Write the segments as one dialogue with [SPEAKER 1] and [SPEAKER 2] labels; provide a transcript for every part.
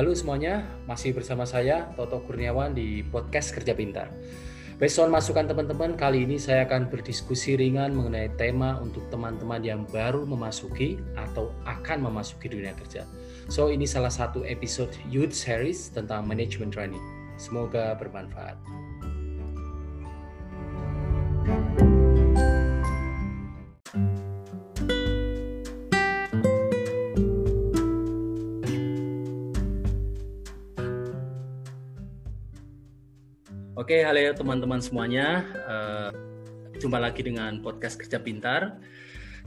[SPEAKER 1] Halo semuanya, masih bersama saya Toto Kurniawan di podcast Kerja Pintar. On masukan teman-teman, kali ini saya akan berdiskusi ringan mengenai tema untuk teman-teman yang baru memasuki atau akan memasuki dunia kerja. So, ini salah satu episode Youth Series tentang Management Training. Semoga bermanfaat. Oke, halo teman-teman semuanya. Uh, jumpa lagi dengan podcast Kerja Pintar.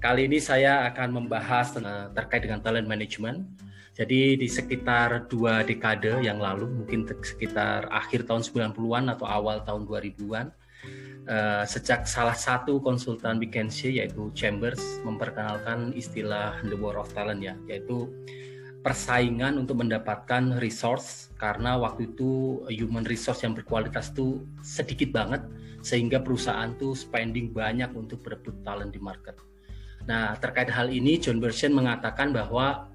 [SPEAKER 1] Kali ini saya akan membahas uh, terkait dengan talent management. Jadi di sekitar dua dekade yang lalu, mungkin sekitar akhir tahun 90-an atau awal tahun 2000-an, uh, sejak salah satu konsultan McKinsey yaitu Chambers memperkenalkan istilah the war of talent ya, yaitu persaingan untuk mendapatkan resource karena waktu itu human resource yang berkualitas itu sedikit banget sehingga perusahaan tuh spending banyak untuk berebut talent di market. Nah terkait hal ini John Bersen mengatakan bahwa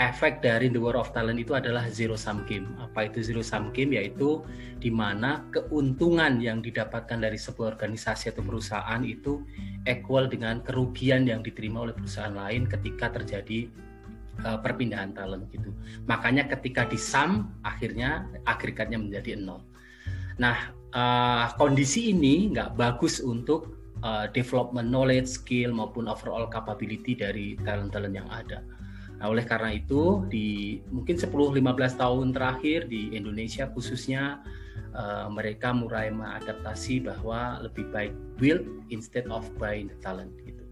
[SPEAKER 1] efek dari the war of talent itu adalah zero sum game. Apa itu zero sum game? Yaitu di mana keuntungan yang didapatkan dari sebuah organisasi atau perusahaan itu equal dengan kerugian yang diterima oleh perusahaan lain ketika terjadi uh, perpindahan talent gitu. Makanya ketika di sum akhirnya agregatnya menjadi nol. Nah uh, kondisi ini nggak bagus untuk uh, development knowledge, skill maupun overall capability dari talent-talent yang ada. Nah, oleh karena itu di mungkin 10-15 tahun terakhir di Indonesia khususnya uh, mereka mulai mengadaptasi bahwa lebih baik build instead of buying the talent gitu.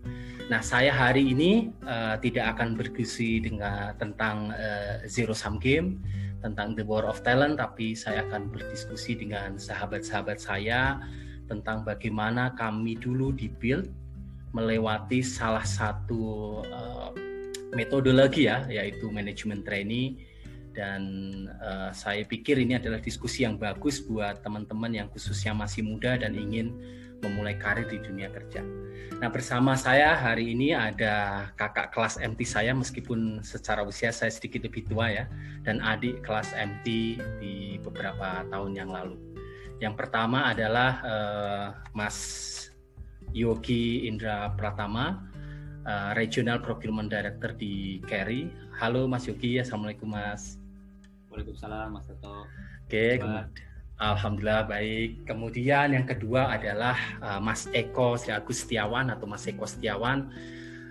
[SPEAKER 1] Nah, saya hari ini uh, tidak akan berdiskusi dengan tentang uh, zero sum game, tentang the war of talent, tapi saya akan berdiskusi dengan sahabat-sahabat saya tentang bagaimana kami dulu di build melewati salah satu uh, metodologi ya, yaitu manajemen training dan uh, saya pikir ini adalah diskusi yang bagus buat teman-teman yang khususnya masih muda dan ingin memulai karir di dunia kerja. Nah, bersama saya hari ini ada kakak kelas MT saya meskipun secara usia saya sedikit lebih tua ya dan adik kelas MT di beberapa tahun yang lalu. Yang pertama adalah uh, Mas Yogi Indra Pratama, uh, Regional Procurement Director di Carry. Halo Mas Yogi, Assalamualaikum Mas.
[SPEAKER 2] Waalaikumsalam Mas Toto.
[SPEAKER 1] Oke, kemudian Alhamdulillah baik. Kemudian yang kedua adalah uh, Mas Eko Sri Agus Setiawan atau Mas Eko Setiawan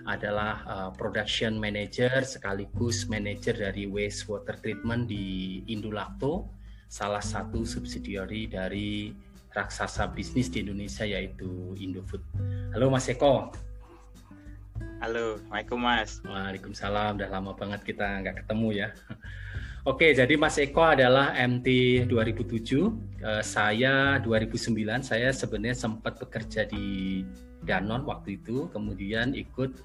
[SPEAKER 1] adalah uh, production manager sekaligus manager dari wastewater treatment di Indulakto, salah satu subsidiary dari raksasa bisnis di Indonesia yaitu Indofood. Halo Mas Eko.
[SPEAKER 2] Halo, Assalamualaikum Mas.
[SPEAKER 1] Waalaikumsalam, udah lama banget kita nggak ketemu ya. Oke, jadi Mas Eko adalah MT 2007. Uh, saya 2009, saya sebenarnya sempat bekerja di Danon waktu itu, kemudian ikut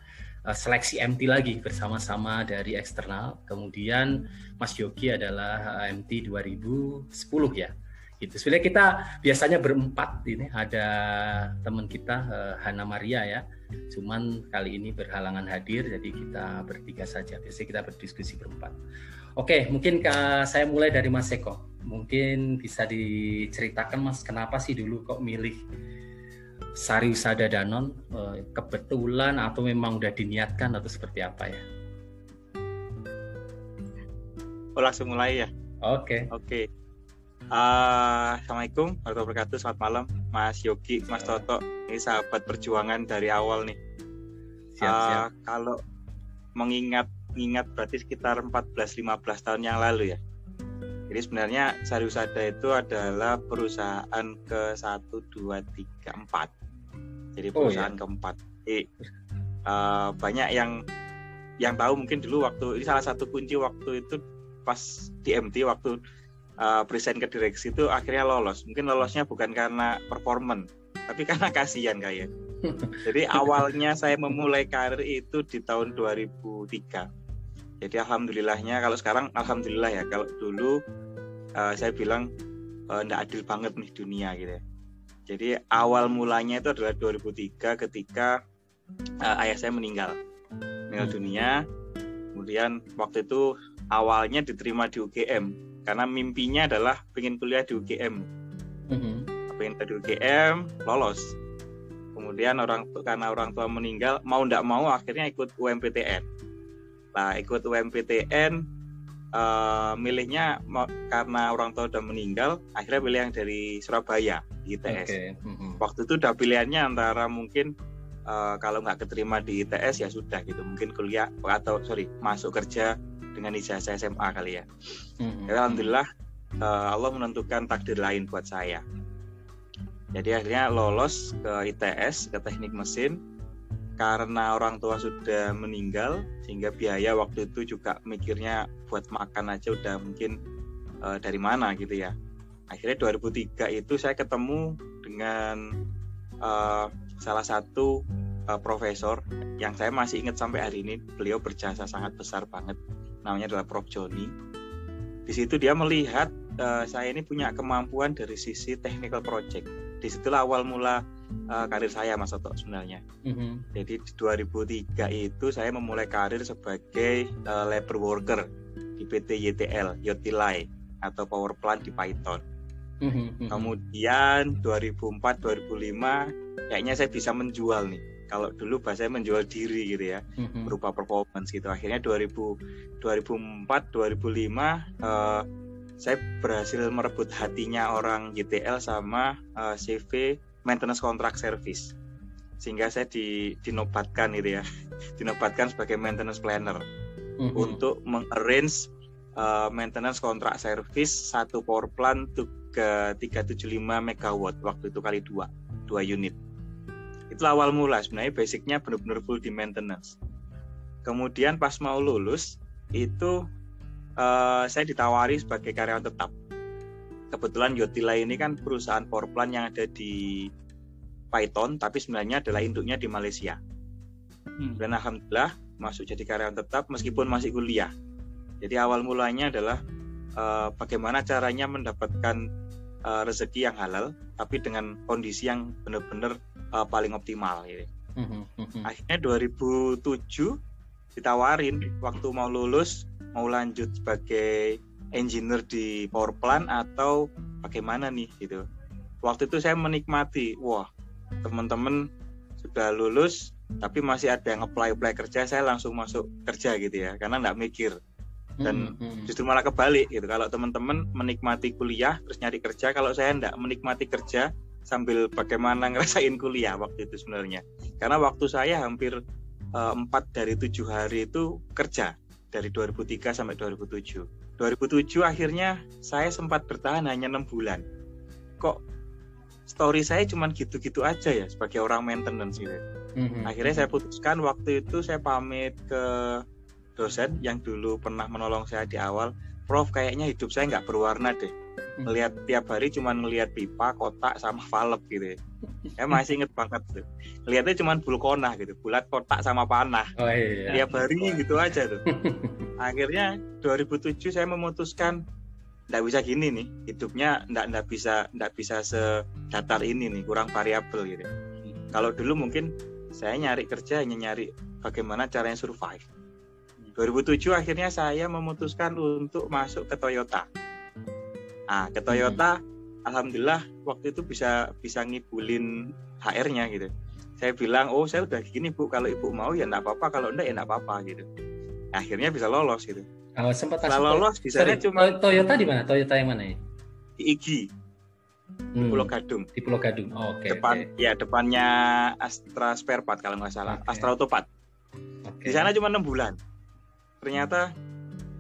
[SPEAKER 1] uh, seleksi MT lagi bersama-sama dari eksternal. Kemudian Mas Yogi adalah uh, MT 2010 ya. Gitu. Sebenarnya kita biasanya berempat ini ada teman kita uh, Hana Maria ya. Cuman kali ini berhalangan hadir jadi kita bertiga saja. Biasanya kita berdiskusi berempat. Oke, mungkin saya mulai dari Mas Eko. Mungkin bisa diceritakan Mas, kenapa sih dulu kok milih Sari Usada Danon? Uh, kebetulan atau memang udah diniatkan atau seperti apa ya?
[SPEAKER 2] Oh, langsung mulai ya?
[SPEAKER 1] Oke.
[SPEAKER 2] Okay. Oke. Okay. Uh, Assalamualaikum warahmatullahi wabarakatuh. Selamat malam, Mas Yogi, Mas Toto. Ini sahabat perjuangan dari awal nih. Siap, uh, siap. Kalau mengingat ingat berarti sekitar 14-15 tahun yang lalu ya. Jadi sebenarnya Sari Usada itu adalah perusahaan ke 1, 2, 3, 4. Jadi perusahaan oh, iya. keempat. Jadi, uh, banyak yang yang tahu mungkin dulu waktu ini salah satu kunci waktu itu pas di MT waktu uh, present ke direksi itu akhirnya lolos. Mungkin lolosnya bukan karena performan, tapi karena kasihan kayak. Jadi awalnya saya memulai karir itu di tahun 2003 jadi alhamdulillahnya kalau sekarang alhamdulillah ya. Kalau dulu uh, saya bilang tidak uh, adil banget nih dunia gitu ya. Jadi awal mulanya itu adalah 2003 ketika uh, ayah saya meninggal. Meninggal dunia. Kemudian waktu itu awalnya diterima di UGM karena mimpinya adalah pengen kuliah di UGM. Mm-hmm. Pengen di UGM, lolos. Kemudian orang karena orang tua meninggal, mau tidak mau akhirnya ikut UMPTN. Nah, ikut UMPTN uh, milihnya karena orang tua udah meninggal, akhirnya pilih yang dari Surabaya ITS. Okay. Mm-hmm. Waktu itu udah pilihannya antara mungkin uh, kalau nggak keterima di ITS ya sudah gitu, mungkin kuliah atau sorry masuk kerja dengan ijazah SMA kali ya. Mm-hmm. Jadi, Alhamdulillah uh, Allah menentukan takdir lain buat saya. Jadi akhirnya lolos ke ITS ke teknik mesin karena orang tua sudah meninggal sehingga biaya waktu itu juga mikirnya buat makan aja udah mungkin uh, dari mana gitu ya. Akhirnya 2003 itu saya ketemu dengan uh, salah satu uh, profesor yang saya masih ingat sampai hari ini beliau berjasa sangat besar banget namanya adalah Prof Joni. Di situ dia melihat uh, saya ini punya kemampuan dari sisi technical project. Di situlah awal mula uh, karir saya Mas Toto sebenarnya. Mm-hmm. Jadi di 2003 itu saya memulai karir sebagai uh, labor worker di PT YTL, Yotilai atau power plant di Python. Mm-hmm. Kemudian 2004-2005 kayaknya saya bisa menjual nih kalau dulu bahasanya menjual diri gitu ya mm-hmm. berupa performance gitu. Akhirnya 2000 2004 2005 uh, saya berhasil merebut hatinya orang GTL sama uh, eh, CV maintenance contract service. Sehingga saya di, dinobatkan gitu ya. Dinobatkan sebagai maintenance planner. Mm-hmm. untuk mengarrange uh, maintenance contract service satu power plant ke 375 megawatt waktu itu kali dua dua unit itu awal mula sebenarnya basicnya benar-benar full di maintenance. Kemudian pas mau lulus itu uh, saya ditawari sebagai karyawan tetap. Kebetulan Yotila ini kan perusahaan power plant yang ada di Python tapi sebenarnya adalah induknya di Malaysia. Hmm. dan alhamdulillah masuk jadi karyawan tetap meskipun masih kuliah. Jadi awal mulanya adalah uh, bagaimana caranya mendapatkan uh, rezeki yang halal tapi dengan kondisi yang benar-benar uh, paling optimal gitu. Mm-hmm. Akhirnya 2007 ditawarin waktu mau lulus mau lanjut sebagai engineer di power plant atau bagaimana nih gitu. Waktu itu saya menikmati, wah teman-teman sudah lulus tapi masih ada yang apply apply kerja saya langsung masuk kerja gitu ya karena nggak mikir dan hmm, justru malah kebalik gitu kalau teman-teman menikmati kuliah terus nyari kerja kalau saya nggak menikmati kerja sambil bagaimana ngerasain kuliah waktu itu sebenarnya. Karena waktu saya hampir eh, empat dari tujuh hari itu kerja dari 2003 sampai 2007 2007 akhirnya saya sempat bertahan hanya enam bulan. Kok story saya cuma gitu-gitu aja ya sebagai orang maintenance gitu. Mm-hmm. akhirnya saya putuskan waktu itu saya pamit ke dosen yang dulu pernah menolong saya di awal. Prof kayaknya hidup saya nggak berwarna deh melihat tiap hari cuma melihat pipa kotak sama valve gitu ya. saya masih inget banget tuh. Lihatnya cuma bulkona gitu bulat kotak sama panah. Oh, iya. tiap hari oh. gitu aja tuh. Akhirnya 2007 saya memutuskan nggak bisa gini nih hidupnya nggak nggak bisa nggak bisa sedatar ini nih kurang variabel gitu kalau dulu mungkin saya nyari kerja hanya nyari bagaimana caranya survive. 2007 akhirnya saya memutuskan untuk masuk ke Toyota Nah, ke Toyota hmm. alhamdulillah waktu itu bisa bisa ngibulin HR-nya gitu. Saya bilang, "Oh, saya udah gini, Bu. Kalau Ibu mau ya enggak apa-apa, kalau enggak ya enggak apa-apa." gitu. Akhirnya bisa lolos gitu.
[SPEAKER 1] Oh, sempat Setelah lolos bisa cuma Toyota di mana? Toyota yang mana ya?
[SPEAKER 2] Di Igi. Di hmm. Pulau Gadung.
[SPEAKER 1] Di Pulau Gadung. Oh, Oke. Okay,
[SPEAKER 2] Depan okay. ya depannya Astra Spare Part kalau nggak salah. Okay. Astra Autopart. Okay. Di sana cuma enam bulan. Ternyata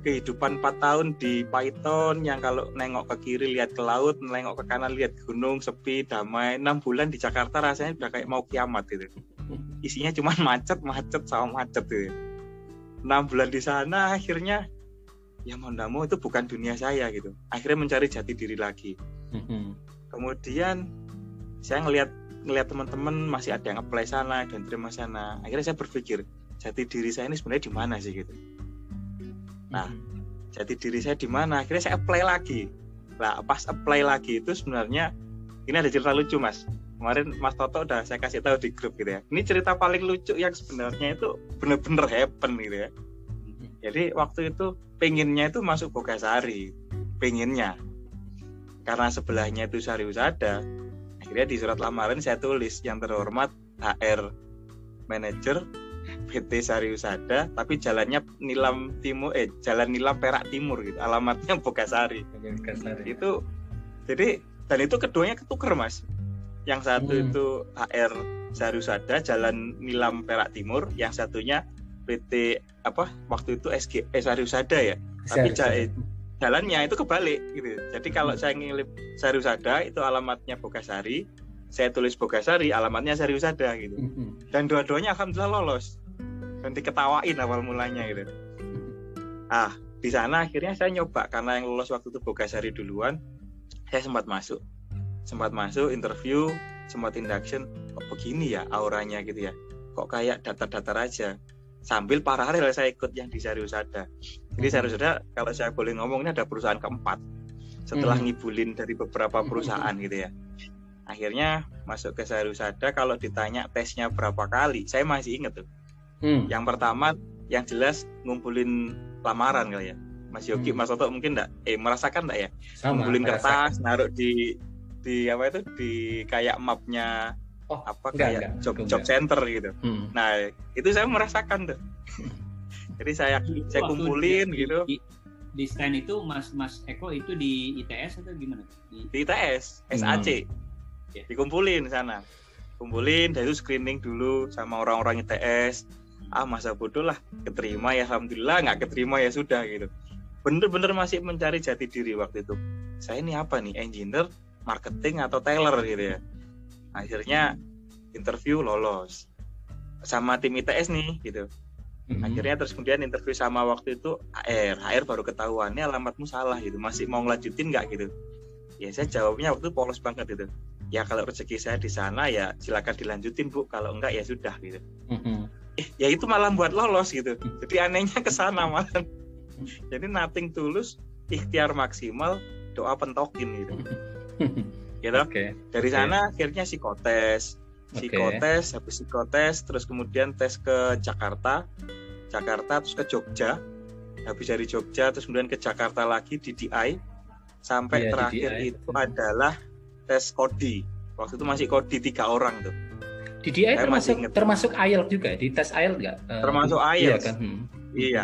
[SPEAKER 2] kehidupan 4 tahun di Python yang kalau nengok ke kiri lihat ke laut, nengok ke kanan lihat gunung sepi, damai. 6 bulan di Jakarta rasanya udah kayak mau kiamat gitu. Isinya cuma macet, macet sama macet gitu. 6 bulan di sana akhirnya ya mau nggak mau itu bukan dunia saya gitu. Akhirnya mencari jati diri lagi. Kemudian saya ngelihat ngelihat teman-teman masih ada yang apply sana dan terima sana. Akhirnya saya berpikir jati diri saya ini sebenarnya di mana sih gitu Nah, hmm. jadi diri saya di mana? Akhirnya saya apply lagi. Nah, pas apply lagi itu sebenarnya ini ada cerita lucu, Mas. Kemarin Mas Toto udah saya kasih tahu di grup gitu ya. Ini cerita paling lucu yang sebenarnya itu bener-bener happen gitu ya. jadi waktu itu pengennya itu masuk Bogasari pengennya karena sebelahnya itu Sari Usada akhirnya di surat lamaran saya tulis yang terhormat HR manager PT Sari Usada tapi jalannya Nilam Timur eh jalan Nilam Perak Timur gitu. Alamatnya Bogasari. Bogasari. Itu jadi dan itu keduanya ketuker mas. Yang satu hmm. itu HR Sari Usada jalan Nilam Perak Timur. Yang satunya PT apa waktu itu SG eh, Usada ya? Tapi jalannya itu kebalik gitu. Jadi kalau saya ngilip Usada itu alamatnya Bogasari. Saya tulis Bogasari alamatnya Usada gitu. Hmm. dan dua-duanya alhamdulillah lolos dan diketawain awal mulanya gitu ah di sana akhirnya saya nyoba karena yang lolos waktu itu Bogasari duluan saya sempat masuk sempat masuk interview sempat induction kok begini ya auranya gitu ya kok kayak datar-datar aja sambil paralel saya ikut yang di Sariusada. Jadi. Sariusada kalau saya boleh ngomong ini ada perusahaan keempat setelah hmm. ngibulin dari beberapa hmm. perusahaan gitu ya. Akhirnya masuk ke Sariusada kalau ditanya tesnya berapa kali, saya masih inget tuh. Hmm. Yang pertama yang jelas ngumpulin lamaran kali ya. Mas Yogi, hmm. Mas Toto mungkin enggak eh merasakan enggak ya? Sama, ngumpulin kertas, naruh di di apa itu di kayak mapnya oh, apa enggak, kayak enggak, job enggak. job center gitu. Hmm. Nah itu saya merasakan tuh. Jadi saya itu saya kumpulin di, gitu.
[SPEAKER 3] Di, di stand itu Mas Mas Eko itu di ITS atau gimana?
[SPEAKER 2] Di, di ITS, SAC. Hmm. Yeah. Dikumpulin sana. Kumpulin, dari itu screening dulu sama orang-orang ITS. Ah masa bodoh lah, keterima ya alhamdulillah, nggak keterima ya sudah gitu. Bener-bener masih mencari jati diri waktu itu. Saya ini apa nih, engineer, marketing atau tailor gitu ya. Akhirnya interview lolos. Sama tim ITS nih gitu. Hmm. Akhirnya terus kemudian interview sama waktu itu HR HR baru ketahuan ini alamatmu salah gitu. Masih mau ngelanjutin nggak? Gitu. Ya saya jawabnya waktu itu polos banget gitu. Ya kalau rezeki saya di sana ya silakan dilanjutin bu. Kalau enggak ya sudah gitu. Eh, ya itu malah buat lolos gitu. Jadi anehnya ke sana malah. Jadi nothing tulus ikhtiar maksimal doa pentokin gitu. Gitu. Okay. dari okay. sana akhirnya psikotes. Psikotes okay. habis psikotes terus kemudian tes ke Jakarta. Jakarta terus ke Jogja. Habis dari Jogja terus kemudian ke Jakarta lagi di DI sampai yeah, terakhir DDI. itu adalah tes kodi. Waktu itu masih kodi tiga orang tuh
[SPEAKER 1] di DI termasuk termasuk IELTS juga di tes IELTS nggak
[SPEAKER 2] termasuk IELTS iya kan hmm. iya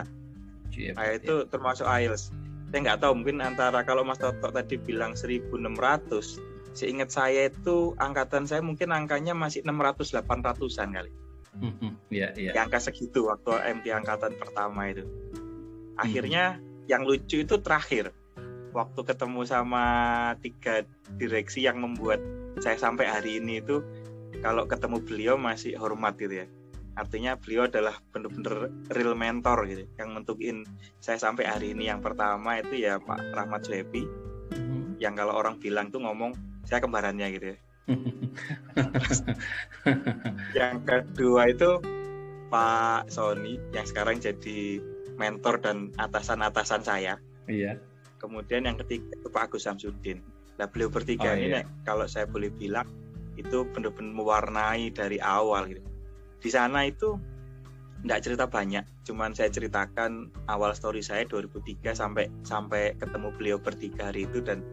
[SPEAKER 2] nah, itu termasuk IELTS saya nggak tahu mungkin antara kalau Mas Toto tadi bilang 1600 seingat saya itu angkatan saya mungkin angkanya masih 600 800-an kali. Mm-hmm. Yeah, yeah. Yang angka segitu waktu MT angkatan pertama itu. Akhirnya mm-hmm. yang lucu itu terakhir waktu ketemu sama tiga direksi yang membuat saya sampai hari ini itu kalau ketemu beliau masih hormat gitu ya. Artinya beliau adalah benar-benar real mentor gitu yang nentuin saya sampai hari ini yang pertama itu ya Pak Rahmat Suhebi. Mm-hmm. Yang kalau orang bilang tuh ngomong saya kembarannya gitu ya. yang kedua itu Pak Sony yang sekarang jadi mentor dan atasan-atasan saya.
[SPEAKER 1] Iya.
[SPEAKER 2] Kemudian yang ketiga itu Pak Agus Samsudin. Nah beliau bertiga oh, ini iya. kalau saya boleh bilang itu benar-benar mewarnai dari awal gitu. Di sana itu nggak cerita banyak, cuman saya ceritakan awal story saya 2003 sampai sampai ketemu beliau bertiga hari itu dan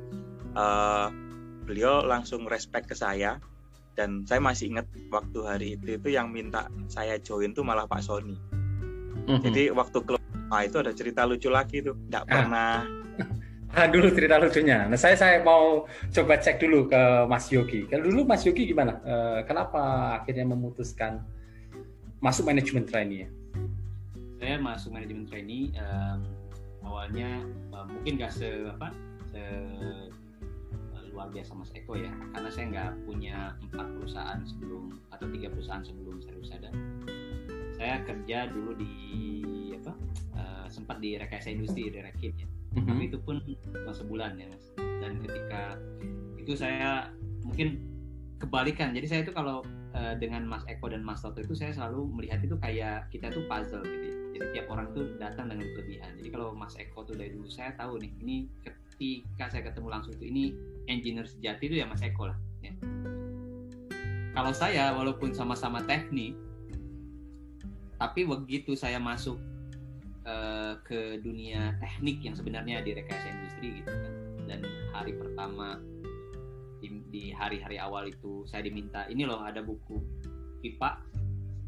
[SPEAKER 2] uh, beliau langsung respect ke saya dan saya masih ingat waktu hari itu itu yang minta saya join tuh malah Pak Sony. Mm-hmm. Jadi waktu klub itu ada cerita lucu lagi tuh, nggak ah. pernah.
[SPEAKER 1] Ah, dulu cerita lucunya. Nah, saya saya mau coba cek dulu ke Mas Yogi. Kalau dulu Mas Yogi gimana? Uh, kenapa akhirnya memutuskan masuk manajemen trainee?
[SPEAKER 3] Saya masuk manajemen trainee um, awalnya uh, mungkin nggak se apa se luar biasa Mas Eko ya karena saya nggak punya empat perusahaan sebelum atau tiga perusahaan sebelum saya sadar saya kerja dulu di apa uh, sempat di rekayasa industri di Rekip ya mm-hmm. tapi itu pun cuma sebulan ya Mas dan ketika itu saya mungkin kebalikan jadi saya itu kalau uh, dengan Mas Eko dan Mas Toto itu saya selalu melihat itu kayak kita tuh puzzle gitu ya. jadi tiap orang tuh datang dengan kelebihan jadi kalau Mas Eko tuh dari dulu saya tahu nih ini ketika saya ketemu langsung itu ini engineer sejati itu ya Mas Eko lah ya. kalau saya walaupun sama-sama teknik tapi begitu saya masuk uh, ke dunia teknik yang sebenarnya di rekayasa industri gitu kan. Dan hari pertama di, di hari-hari awal itu saya diminta ini loh ada buku pipa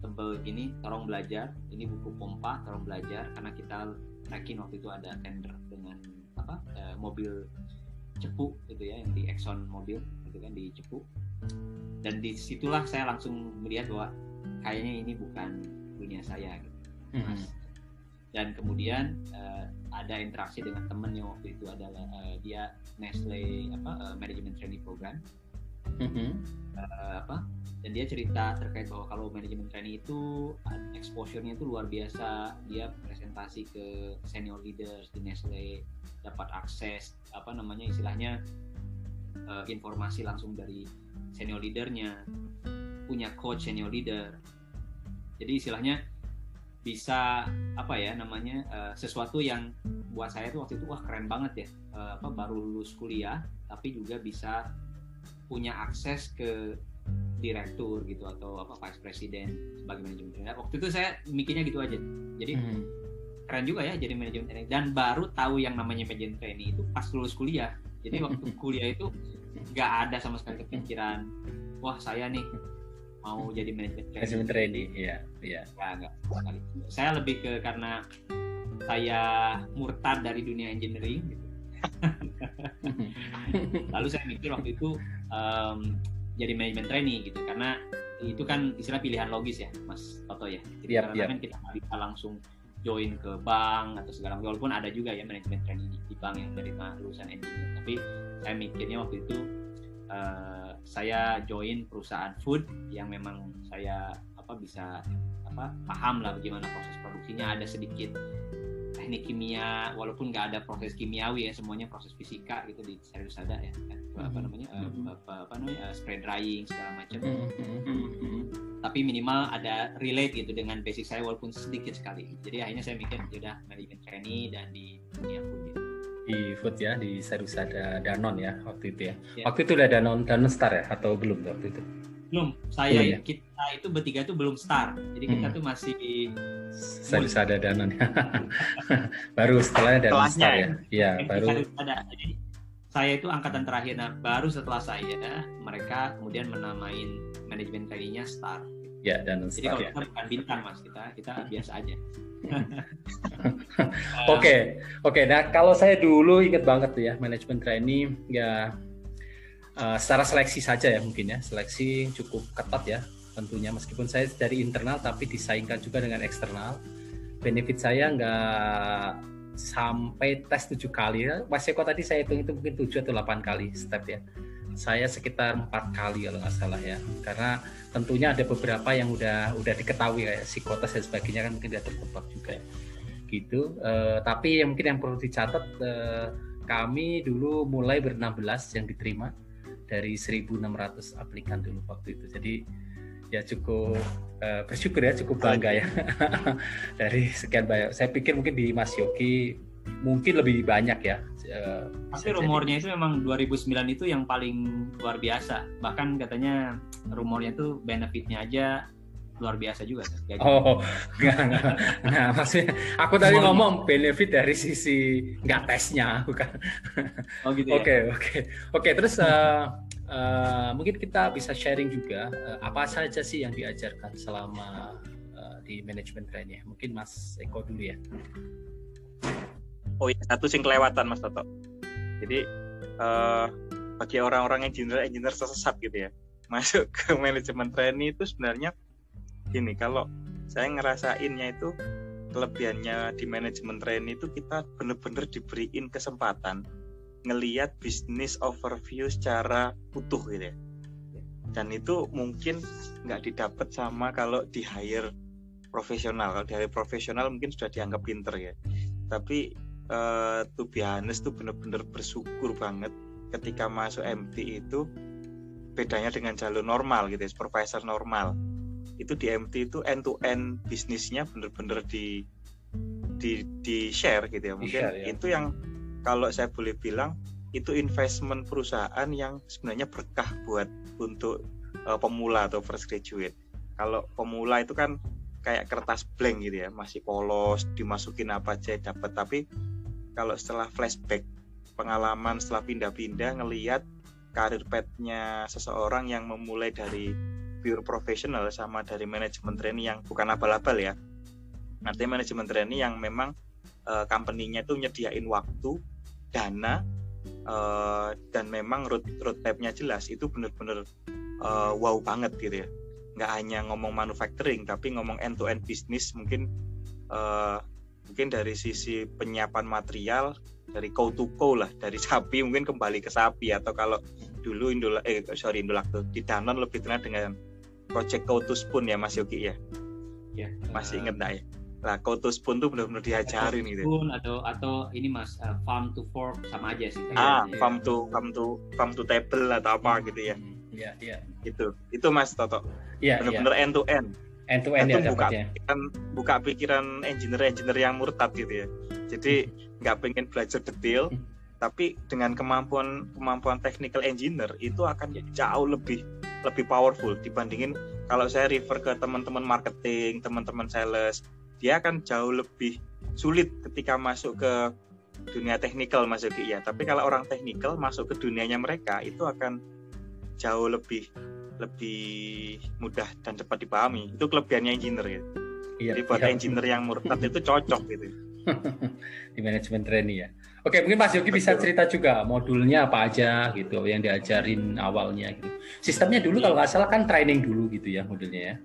[SPEAKER 3] tebel gini tolong belajar. Ini buku pompa tolong belajar. Karena kita tracking waktu itu ada tender dengan apa uh, mobil cepu gitu ya yang di Exxon mobil gitu kan di cepu. Dan di situlah saya langsung melihat bahwa kayaknya ini bukan dunia saya gitu. Mm -hmm. Dan kemudian uh, ada interaksi dengan temen yang waktu itu adalah uh, dia Nestle apa uh, Management Training Program. Mm -hmm. uh, apa dan dia cerita terkait bahwa kalau manajemen training itu exposure-nya itu luar biasa. Dia presentasi ke senior leaders di Nestle dapat akses apa namanya istilahnya uh, informasi langsung dari senior leadernya punya coach senior leader. Jadi istilahnya bisa apa ya namanya uh, sesuatu yang buat saya tuh waktu itu wah keren banget ya uh, apa baru lulus kuliah tapi juga bisa punya akses ke direktur gitu atau apa vice president sebagai manajemen. Waktu itu saya mikirnya gitu aja. Jadi hmm. keren juga ya jadi manajemen training dan baru tahu yang namanya manajemen training itu pas lulus kuliah. Jadi waktu kuliah itu nggak ada sama sekali kepikiran wah saya nih mau jadi manajemen training.
[SPEAKER 1] Manajemen training, iya, iya.
[SPEAKER 3] Ya, enggak sekali. Saya lebih ke karena saya murtad dari dunia engineering gitu. Lalu saya mikir waktu itu um, jadi manajemen trainee gitu karena itu kan istilah pilihan logis ya Mas Toto ya. Jadi yep, karena yep. kan kita bisa langsung join ke bank atau segala macam walaupun ada juga ya manajemen training di bank yang menerima lulusan engineer tapi saya mikirnya waktu itu uh, saya join perusahaan food yang memang saya apa bisa apa paham lah bagaimana proses produksinya. Ada sedikit teknik kimia walaupun nggak ada proses kimiawi ya semuanya proses fisika gitu di serius ada ya kan? Apa mm-hmm. namanya uh, apa, apa namanya uh, spray drying segala macam. Mm-hmm. tapi minimal ada relate gitu dengan basic saya walaupun sedikit sekali. Jadi akhirnya saya mikir sudah ya manajemen trainee dan di dunia food gitu
[SPEAKER 1] di food ya di serius ada Danon ya waktu itu ya. ya. Waktu itu udah Danon Danon Star ya atau belum waktu itu?
[SPEAKER 3] belum saya ya? kita itu bertiga itu belum start jadi kita hmm. tuh masih
[SPEAKER 1] bisa ada danon baru setelahnya danon star ya iya baru
[SPEAKER 3] ada jadi saya itu angkatan terakhir nah baru setelah saya mereka kemudian menamain manajemen trainingnya star
[SPEAKER 1] ya dan
[SPEAKER 3] jadi kalau ya. kita bukan bintang mas kita kita biasa aja.
[SPEAKER 1] Oke oke. Nah kalau saya dulu inget banget tuh ya manajemen training ya uh, secara seleksi saja ya mungkin ya. Seleksi cukup ketat ya tentunya. Meskipun saya dari internal tapi disaingkan juga dengan eksternal. Benefit saya nggak sampai tes tujuh kali. Ya Mas Eko tadi saya hitung itu mungkin tujuh atau delapan kali step ya saya sekitar empat kali kalau nggak salah ya karena tentunya ada beberapa yang udah udah diketahui kayak psikotes dan sebagainya kan mungkin tidak tertebak juga gitu uh, tapi yang mungkin yang perlu dicatat uh, kami dulu mulai ber 16 yang diterima dari 1.600 aplikan dulu waktu itu. Jadi ya cukup uh, bersyukur ya, cukup bangga ya dari sekian banyak. Saya pikir mungkin di Mas Yogi mungkin lebih banyak ya.
[SPEAKER 3] Uh, Tapi rumornya jadi. itu memang 2009 itu yang paling luar biasa. Bahkan katanya rumornya itu benefitnya aja luar biasa juga
[SPEAKER 1] kan? Oh, enggak, enggak. Nah, maksudnya aku tadi ngomong benefit dari sisi nggak tesnya, bukan. Oh gitu ya. Oke, oke. Oke, terus uh, uh, mungkin kita bisa sharing juga uh, apa saja sih yang diajarkan selama uh, di manajemen training. Mungkin Mas Eko dulu ya.
[SPEAKER 2] Oh iya, satu sing kelewatan Mas Toto. Jadi uh, bagi orang-orang engineer engineer sesat gitu ya masuk ke manajemen training itu sebenarnya gini kalau saya ngerasainnya itu kelebihannya di manajemen training itu kita bener-bener diberiin kesempatan ngeliat bisnis overview secara utuh gitu ya. Dan itu mungkin nggak didapat sama kalau di hire profesional. Kalau di hire profesional mungkin sudah dianggap pinter ya. Tapi uh, to be honest tuh bener-bener bersyukur banget ketika masuk MT itu bedanya dengan jalur normal gitu ya supervisor normal. Itu di MT itu end to end bisnisnya bener-bener di di di share gitu ya. Mungkin share, ya. itu yang kalau saya boleh bilang itu investment perusahaan yang sebenarnya berkah buat untuk uh, pemula atau fresh graduate. Kalau pemula itu kan kayak kertas blank gitu ya masih polos dimasukin apa aja dapat. Tapi kalau setelah flashback pengalaman setelah pindah-pindah ngelihat karir petnya seseorang yang memulai dari pure profesional sama dari manajemen training yang bukan abal-abal ya. Nanti manajemen training yang memang uh, company-nya itu nyediain waktu dana uh, dan memang road roadmapnya jelas. Itu benar-benar uh, wow banget gitu ya. Nggak hanya ngomong manufacturing tapi ngomong end to end bisnis mungkin uh, mungkin dari sisi penyiapan material dari cow to cow lah dari sapi mungkin kembali ke sapi atau kalau dulu Indul eh sorry Indulak tuh di Danon lebih kenal dengan project cow to spoon ya Mas Yogi ya ya masih inget nggak ya lah cow to spoon tuh benar-benar diajarin gitu
[SPEAKER 3] spoon atau atau ini Mas uh, farm to fork sama aja sih
[SPEAKER 2] ah ya. farm to farm to farm to table atau apa hmm. gitu ya
[SPEAKER 1] Iya, iya.
[SPEAKER 2] Itu. Itu Mas Toto. Iya, Benar-benar ya. end to end.
[SPEAKER 1] End to end ya
[SPEAKER 2] buka pikiran, buka pikiran engineer-engineer yang murtad gitu ya. Jadi nggak pengen belajar detail hmm. tapi dengan kemampuan kemampuan technical engineer itu akan jauh lebih lebih powerful dibandingin kalau saya refer ke teman-teman marketing teman-teman sales dia akan jauh lebih sulit ketika masuk ke dunia technical masuk ke ya tapi kalau orang technical masuk ke dunianya mereka itu akan jauh lebih lebih mudah dan cepat dipahami itu kelebihannya engineer ya. Iya, Jadi buat iya. engineer yang murtad itu cocok gitu.
[SPEAKER 1] di manajemen training ya. Oke, mungkin Mas Yogi bisa cerita juga modulnya apa aja gitu yang diajarin awalnya gitu. Sistemnya dulu kalau nggak salah kan training dulu gitu ya modelnya ya.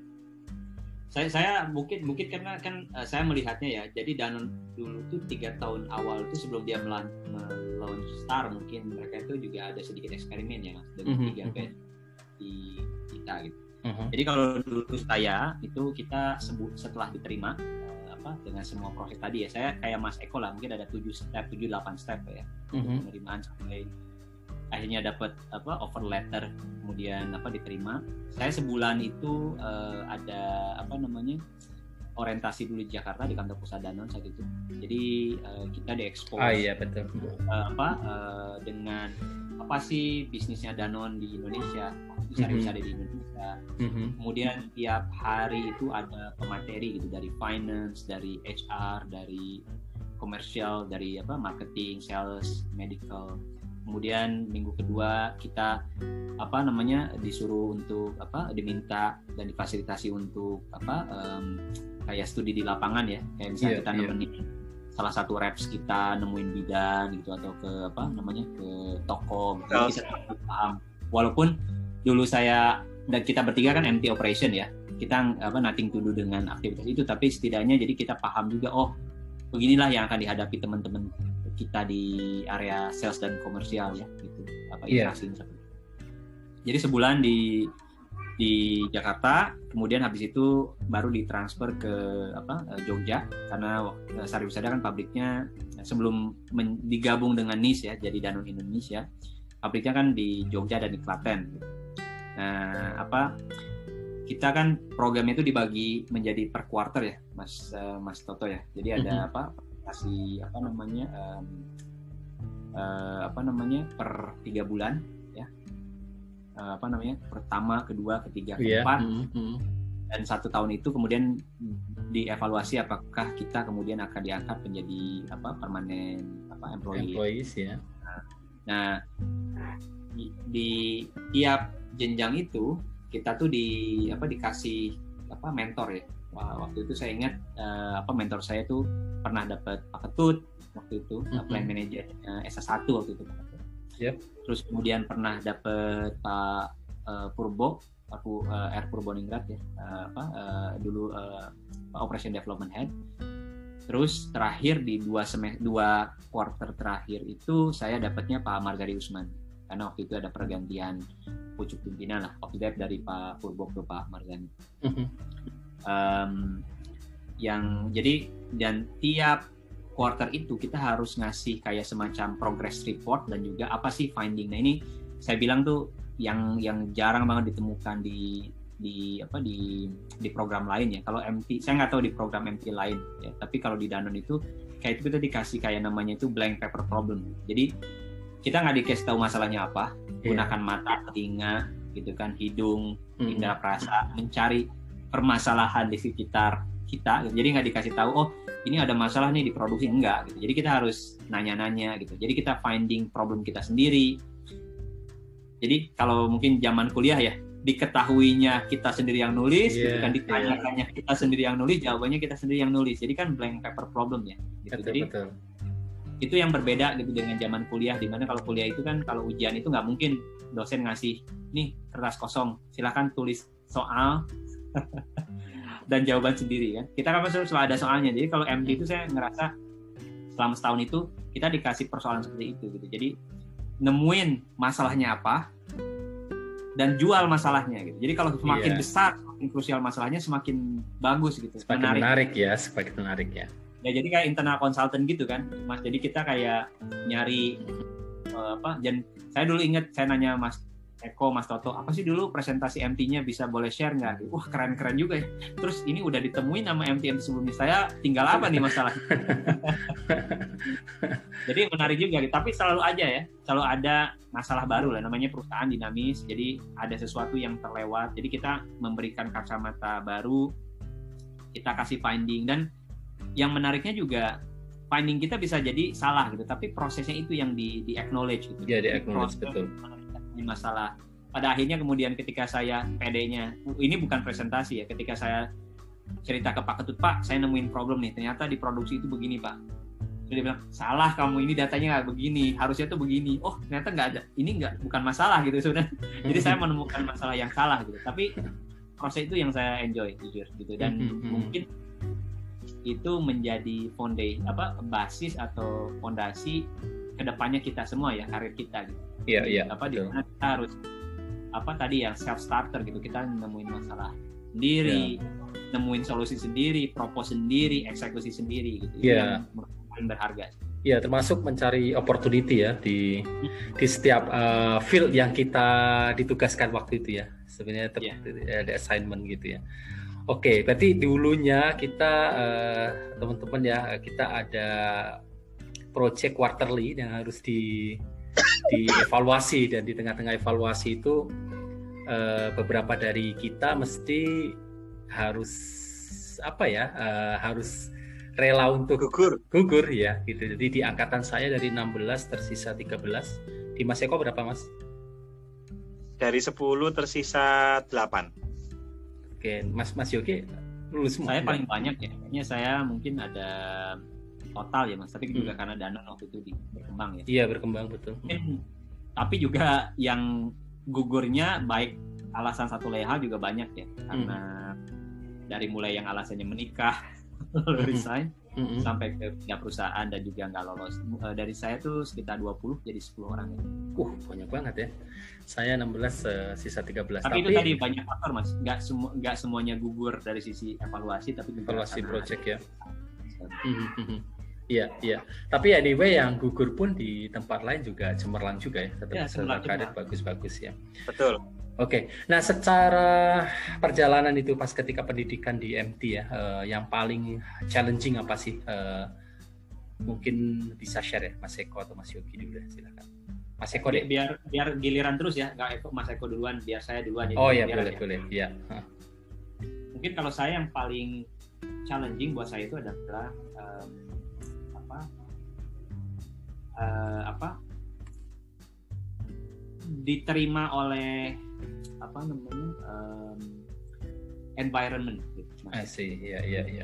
[SPEAKER 3] Saya saya mungkin mungkin karena kan uh, saya melihatnya ya. Jadi Danon dulu tuh tiga tahun awal itu sebelum dia melaunch Star mungkin mereka itu juga ada sedikit eksperimen ya mas dengan mm -hmm. tiga band di kita gitu. Uh mhm. -huh. Jadi kalau dulu saya itu kita sebut setelah diterima apa dengan semua proses tadi ya saya kayak Mas Eko lah mungkin ada tujuh step tujuh delapan step ya mm-hmm. penerimaan sampai akhirnya dapat apa offer letter kemudian apa diterima saya sebulan itu uh, ada apa namanya orientasi dulu di Jakarta di kantor pusat Danon saat itu jadi uh, kita diekspos
[SPEAKER 1] ah, iya betul
[SPEAKER 3] uh, apa uh, dengan apa sih bisnisnya Danon di Indonesia bisa mm-hmm. di Indonesia. Mm-hmm. Kemudian tiap hari itu ada pemateri gitu dari finance, dari HR, dari komersial, dari apa marketing, sales, medical. Kemudian minggu kedua kita apa namanya disuruh untuk apa diminta dan difasilitasi untuk apa um, kayak studi di lapangan ya. Kayak misalnya yeah, kita yeah. nemenin salah satu reps kita nemuin bidan gitu atau ke apa namanya ke toko. Gitu. bisa paham. Walaupun dulu saya dan kita bertiga kan MT operation ya. Kita apa nothing to do dengan aktivitas itu. Tapi setidaknya jadi kita paham juga oh beginilah yang akan dihadapi teman-teman kita di area sales dan komersial ya gitu apa yeah. interaksi jadi sebulan di di Jakarta kemudian habis itu baru ditransfer ke apa Jogja karena Sariwisada kan pabriknya sebelum digabung dengan NIS ya jadi Danone Indonesia pabriknya kan di Jogja dan di Klaten Nah, apa kita kan program itu dibagi menjadi per quarter ya, Mas uh, Mas Toto ya. Jadi ada mm -hmm. apa kasih apa namanya um, uh, apa namanya per tiga bulan ya. Uh, apa namanya pertama, kedua, ketiga, iya. keempat. Yeah. Mm -hmm. Dan satu tahun itu kemudian dievaluasi apakah kita kemudian akan diangkat menjadi apa permanen apa employee.
[SPEAKER 1] Employees ya.
[SPEAKER 3] Nah, di, di tiap jenjang itu kita tuh di apa dikasih apa mentor ya waktu itu saya ingat uh, apa mentor saya tuh pernah dapat paketut waktu itu mm-hmm. plan manager uh, S1 waktu itu yep. terus kemudian pernah dapat Pak uh, Purbo aku uh, Air Ningrat ya uh, apa uh, dulu uh, Operation Development Head terus terakhir di dua semester dua quarter terakhir itu saya dapatnya Pak Margari Usman karena waktu itu ada pergantian pucuk pimpinan lah waktu itu dari Pak Purbo ke Pak Marzani mm-hmm. Um, yang jadi dan tiap quarter itu kita harus ngasih kayak semacam progress report dan juga apa sih finding nah ini saya bilang tuh yang yang jarang banget ditemukan di di apa di di program lain ya. Kalau MT saya nggak tahu di program MT lain ya. Tapi kalau di Danone itu kayak itu kita dikasih kayak namanya itu blank paper problem. Jadi kita nggak dikasih tahu masalahnya apa. Yeah. gunakan mata telinga gitu kan hidung mm-hmm. indera perasa mencari permasalahan di sekitar kita gitu. jadi nggak dikasih tahu oh ini ada masalah nih di produksi enggak gitu jadi kita harus nanya-nanya gitu jadi kita finding problem kita sendiri jadi kalau mungkin zaman kuliah ya diketahuinya kita sendiri yang nulis, yeah, gitu kan ditanyakannya yeah. kita sendiri yang nulis, jawabannya kita sendiri yang nulis. Jadi kan blank paper problem ya. Gitu.
[SPEAKER 1] Betul,
[SPEAKER 3] Jadi
[SPEAKER 1] betul.
[SPEAKER 3] itu yang berbeda gitu dengan zaman kuliah. Di mana kalau kuliah itu kan kalau ujian itu nggak mungkin dosen ngasih nih kertas kosong, silahkan tulis soal dan jawaban sendiri kan. Kita kan selalu ada soalnya. Jadi kalau MD itu saya ngerasa selama setahun itu kita dikasih persoalan seperti itu gitu. Jadi nemuin masalahnya apa, dan jual masalahnya gitu. Jadi kalau semakin yeah. besar, semakin krusial masalahnya semakin bagus gitu.
[SPEAKER 1] Semakin menarik. menarik ya, semakin menarik ya.
[SPEAKER 3] Ya jadi kayak internal consultant gitu kan, Mas. Jadi kita kayak nyari uh, apa? Dan saya dulu ingat saya nanya Mas Eko, Mas Toto, apa sih dulu presentasi MT-nya bisa boleh share nggak? Wah keren-keren juga ya. Terus ini udah ditemuin nama MT-MT sebelumnya saya, tinggal apa nih masalah? jadi menarik juga, tapi selalu aja ya, selalu ada masalah baru lah. Namanya perusahaan dinamis, jadi ada sesuatu yang terlewat. Jadi kita memberikan kacamata baru, kita kasih finding dan yang menariknya juga finding kita bisa jadi salah gitu, tapi prosesnya itu yang di, di acknowledge gitu.
[SPEAKER 1] Ya, di acknowledge betul
[SPEAKER 3] masalah. Pada akhirnya kemudian ketika saya PD-nya ini bukan presentasi ya ketika saya cerita ke Pak Ketut Pak saya nemuin problem nih ternyata di produksi itu begini Pak. Dia bilang salah kamu ini datanya nggak begini harusnya tuh begini. Oh ternyata nggak ada ini nggak bukan masalah gitu sebenarnya. Jadi saya menemukan masalah yang salah gitu. Tapi proses itu yang saya enjoy jujur gitu. Dan hmm, hmm, hmm. mungkin itu menjadi fondasi apa basis atau fondasi ke depannya kita semua ya karir kita gitu
[SPEAKER 1] Iya, iya.
[SPEAKER 3] Apa di mana kita harus apa tadi yang self starter gitu kita nemuin masalah sendiri, yeah. nemuin solusi sendiri, propose sendiri, eksekusi sendiri gitu.
[SPEAKER 1] Iya.
[SPEAKER 3] Yeah. paling berharga.
[SPEAKER 1] Iya, termasuk mencari opportunity ya di di setiap uh, field yang kita ditugaskan waktu itu ya. Sebenarnya yeah. ada assignment gitu ya. Oke, berarti dulunya kita uh, teman-teman ya kita ada project quarterly yang harus di dievaluasi dan di tengah-tengah evaluasi itu uh, beberapa dari kita mesti harus apa ya uh, harus rela untuk
[SPEAKER 2] gugur.
[SPEAKER 1] gugur ya gitu. Jadi di angkatan saya dari 16 tersisa 13 di Mas Eko berapa Mas?
[SPEAKER 2] Dari 10 tersisa 8
[SPEAKER 1] oke Mas Mas Yogi lulus
[SPEAKER 3] semua. saya paling banyak ya kayaknya saya mungkin ada total ya mas tapi juga hmm. karena dana waktu itu di, berkembang ya
[SPEAKER 1] iya berkembang betul
[SPEAKER 3] hmm. tapi juga yang gugurnya baik alasan satu leha juga banyak ya karena hmm. dari mulai yang alasannya menikah hmm. resign hmm. sampai ke pindah perusahaan dan juga nggak lolos uh, dari saya tuh sekitar 20 jadi 10 orang ya.
[SPEAKER 1] Uh, banyak banget ya. Saya 16 uh, eh, sisa 13.
[SPEAKER 3] Tapi, tapi itu tadi banyak faktor Mas. Nggak semua nggak semuanya gugur dari sisi evaluasi tapi juga
[SPEAKER 1] evaluasi project ya. Iya, iya. Tapi anyway yang gugur pun di tempat lain juga cemerlang juga ya, tetap ya, karir bagus-bagus ya.
[SPEAKER 2] Betul.
[SPEAKER 1] Oke, nah secara perjalanan itu pas ketika pendidikan di MT ya, uh, yang paling challenging apa sih? Uh, mungkin bisa share ya, Mas Eko atau Mas Yogi dulu ya, silakan.
[SPEAKER 3] Mas Eko deh. Biar biar giliran terus ya, nggak Eko Mas Eko duluan, biar saya duluan.
[SPEAKER 1] Oh iya boleh ya. boleh, iya.
[SPEAKER 3] Mungkin kalau saya yang paling challenging buat saya itu adalah um, uh, apa diterima oleh apa namanya um, environment gitu.
[SPEAKER 1] I see, iya iya iya.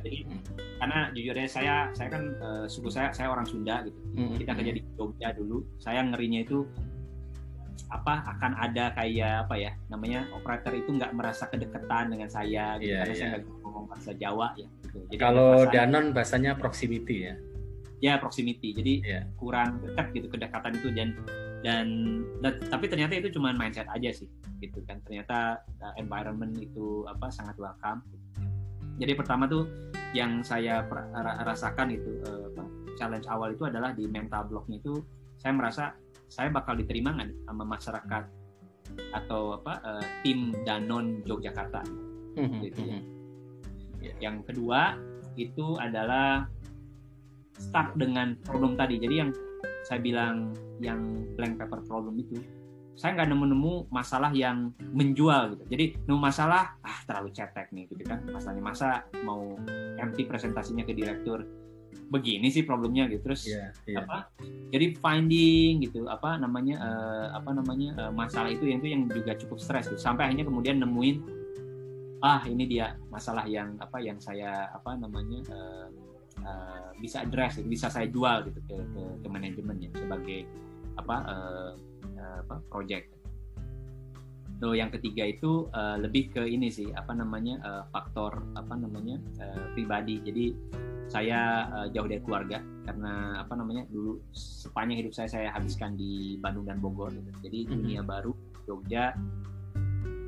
[SPEAKER 3] Karena jujur ya saya saya kan uh, suku saya saya orang Sunda gitu. Mm-hmm. Kita kerja di Jogja dulu. Saya ngerinya itu apa akan ada kayak apa ya namanya operator itu nggak merasa kedekatan dengan saya gitu, yeah, karena yeah. saya nggak ngomong bahasa Jawa ya.
[SPEAKER 1] Gitu. Jadi kalau Danon bahasanya proximity ya
[SPEAKER 3] ya proximity jadi yeah. kurang dekat gitu kedekatan itu dan dan, dan tapi ternyata itu cuma mindset aja sih gitu kan ternyata uh, environment itu apa sangat welcome jadi pertama tuh yang saya rasakan itu uh, apa, challenge awal itu adalah di mental blocknya itu saya merasa saya bakal diterima nggak sama masyarakat atau apa uh, tim Danon Yogyakarta mm-hmm. gitu ya. Yeah. Yang kedua itu adalah start dengan problem tadi. Jadi yang saya bilang yang blank paper problem itu saya nggak nemu-nemu masalah yang menjual gitu. Jadi nemu masalah, ah terlalu cetek nih gitu kan. Masalahnya masa mau empty presentasinya ke direktur begini sih problemnya gitu terus yeah, yeah. apa jadi finding gitu apa namanya uh, apa namanya uh, masalah itu yang itu yang juga cukup stres gitu. sampai akhirnya kemudian nemuin ah ini dia masalah yang apa yang saya apa namanya uh, uh, bisa address bisa saya jual gitu ke ke, ke manajemen ya sebagai apa uh, apa project Tuh yang ketiga itu uh, lebih ke ini sih apa namanya uh, faktor apa namanya uh, pribadi. Jadi saya uh, jauh dari keluarga karena apa namanya dulu sepanjang hidup saya saya habiskan di Bandung dan Bogor. Gitu. Jadi mm-hmm. dunia baru Jogja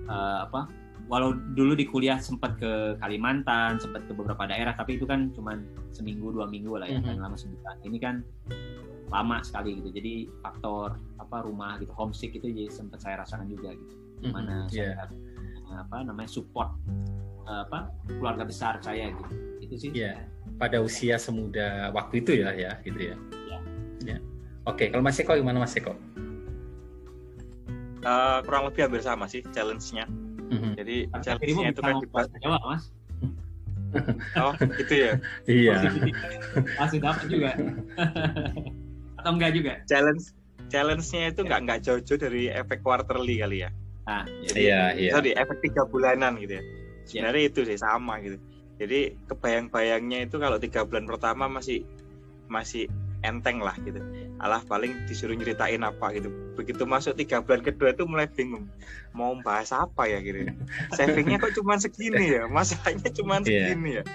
[SPEAKER 3] uh, apa walau dulu di kuliah sempat ke Kalimantan, sempat ke beberapa daerah, tapi itu kan cuma seminggu dua minggu lah ya, mm -hmm. kan lama sebulan. Ini kan lama sekali gitu. Jadi faktor apa rumah gitu, homesick itu jadi sempat saya rasakan juga gitu mana mm-hmm. yeah. saya apa namanya support apa keluarga besar saya gitu itu sih
[SPEAKER 1] yeah. pada usia semuda waktu itu ya ya gitu ya yeah. yeah. oke okay. kalau Mas Eko gimana Mas Eko
[SPEAKER 2] uh, kurang lebih hampir sama sih challenge-nya mm-hmm. jadi challenge-nya itu kan dibahas Jawa Mas oh gitu ya
[SPEAKER 1] iya
[SPEAKER 3] masih dapat juga atau enggak juga
[SPEAKER 2] challenge challenge-nya itu enggak enggak jauh-jauh dari efek quarterly kali ya Nah, jadi iya, iya. sorry efek tiga bulanan gitu ya. Sebenarnya yeah. itu sih sama gitu. Jadi kebayang-bayangnya itu kalau tiga bulan pertama masih masih enteng lah gitu. Alah paling disuruh nyeritain apa gitu. Begitu masuk tiga bulan kedua itu mulai bingung mau bahas apa ya gitu. Savingnya kok cuma segini ya, masalahnya cuma iya. segini yeah. ya.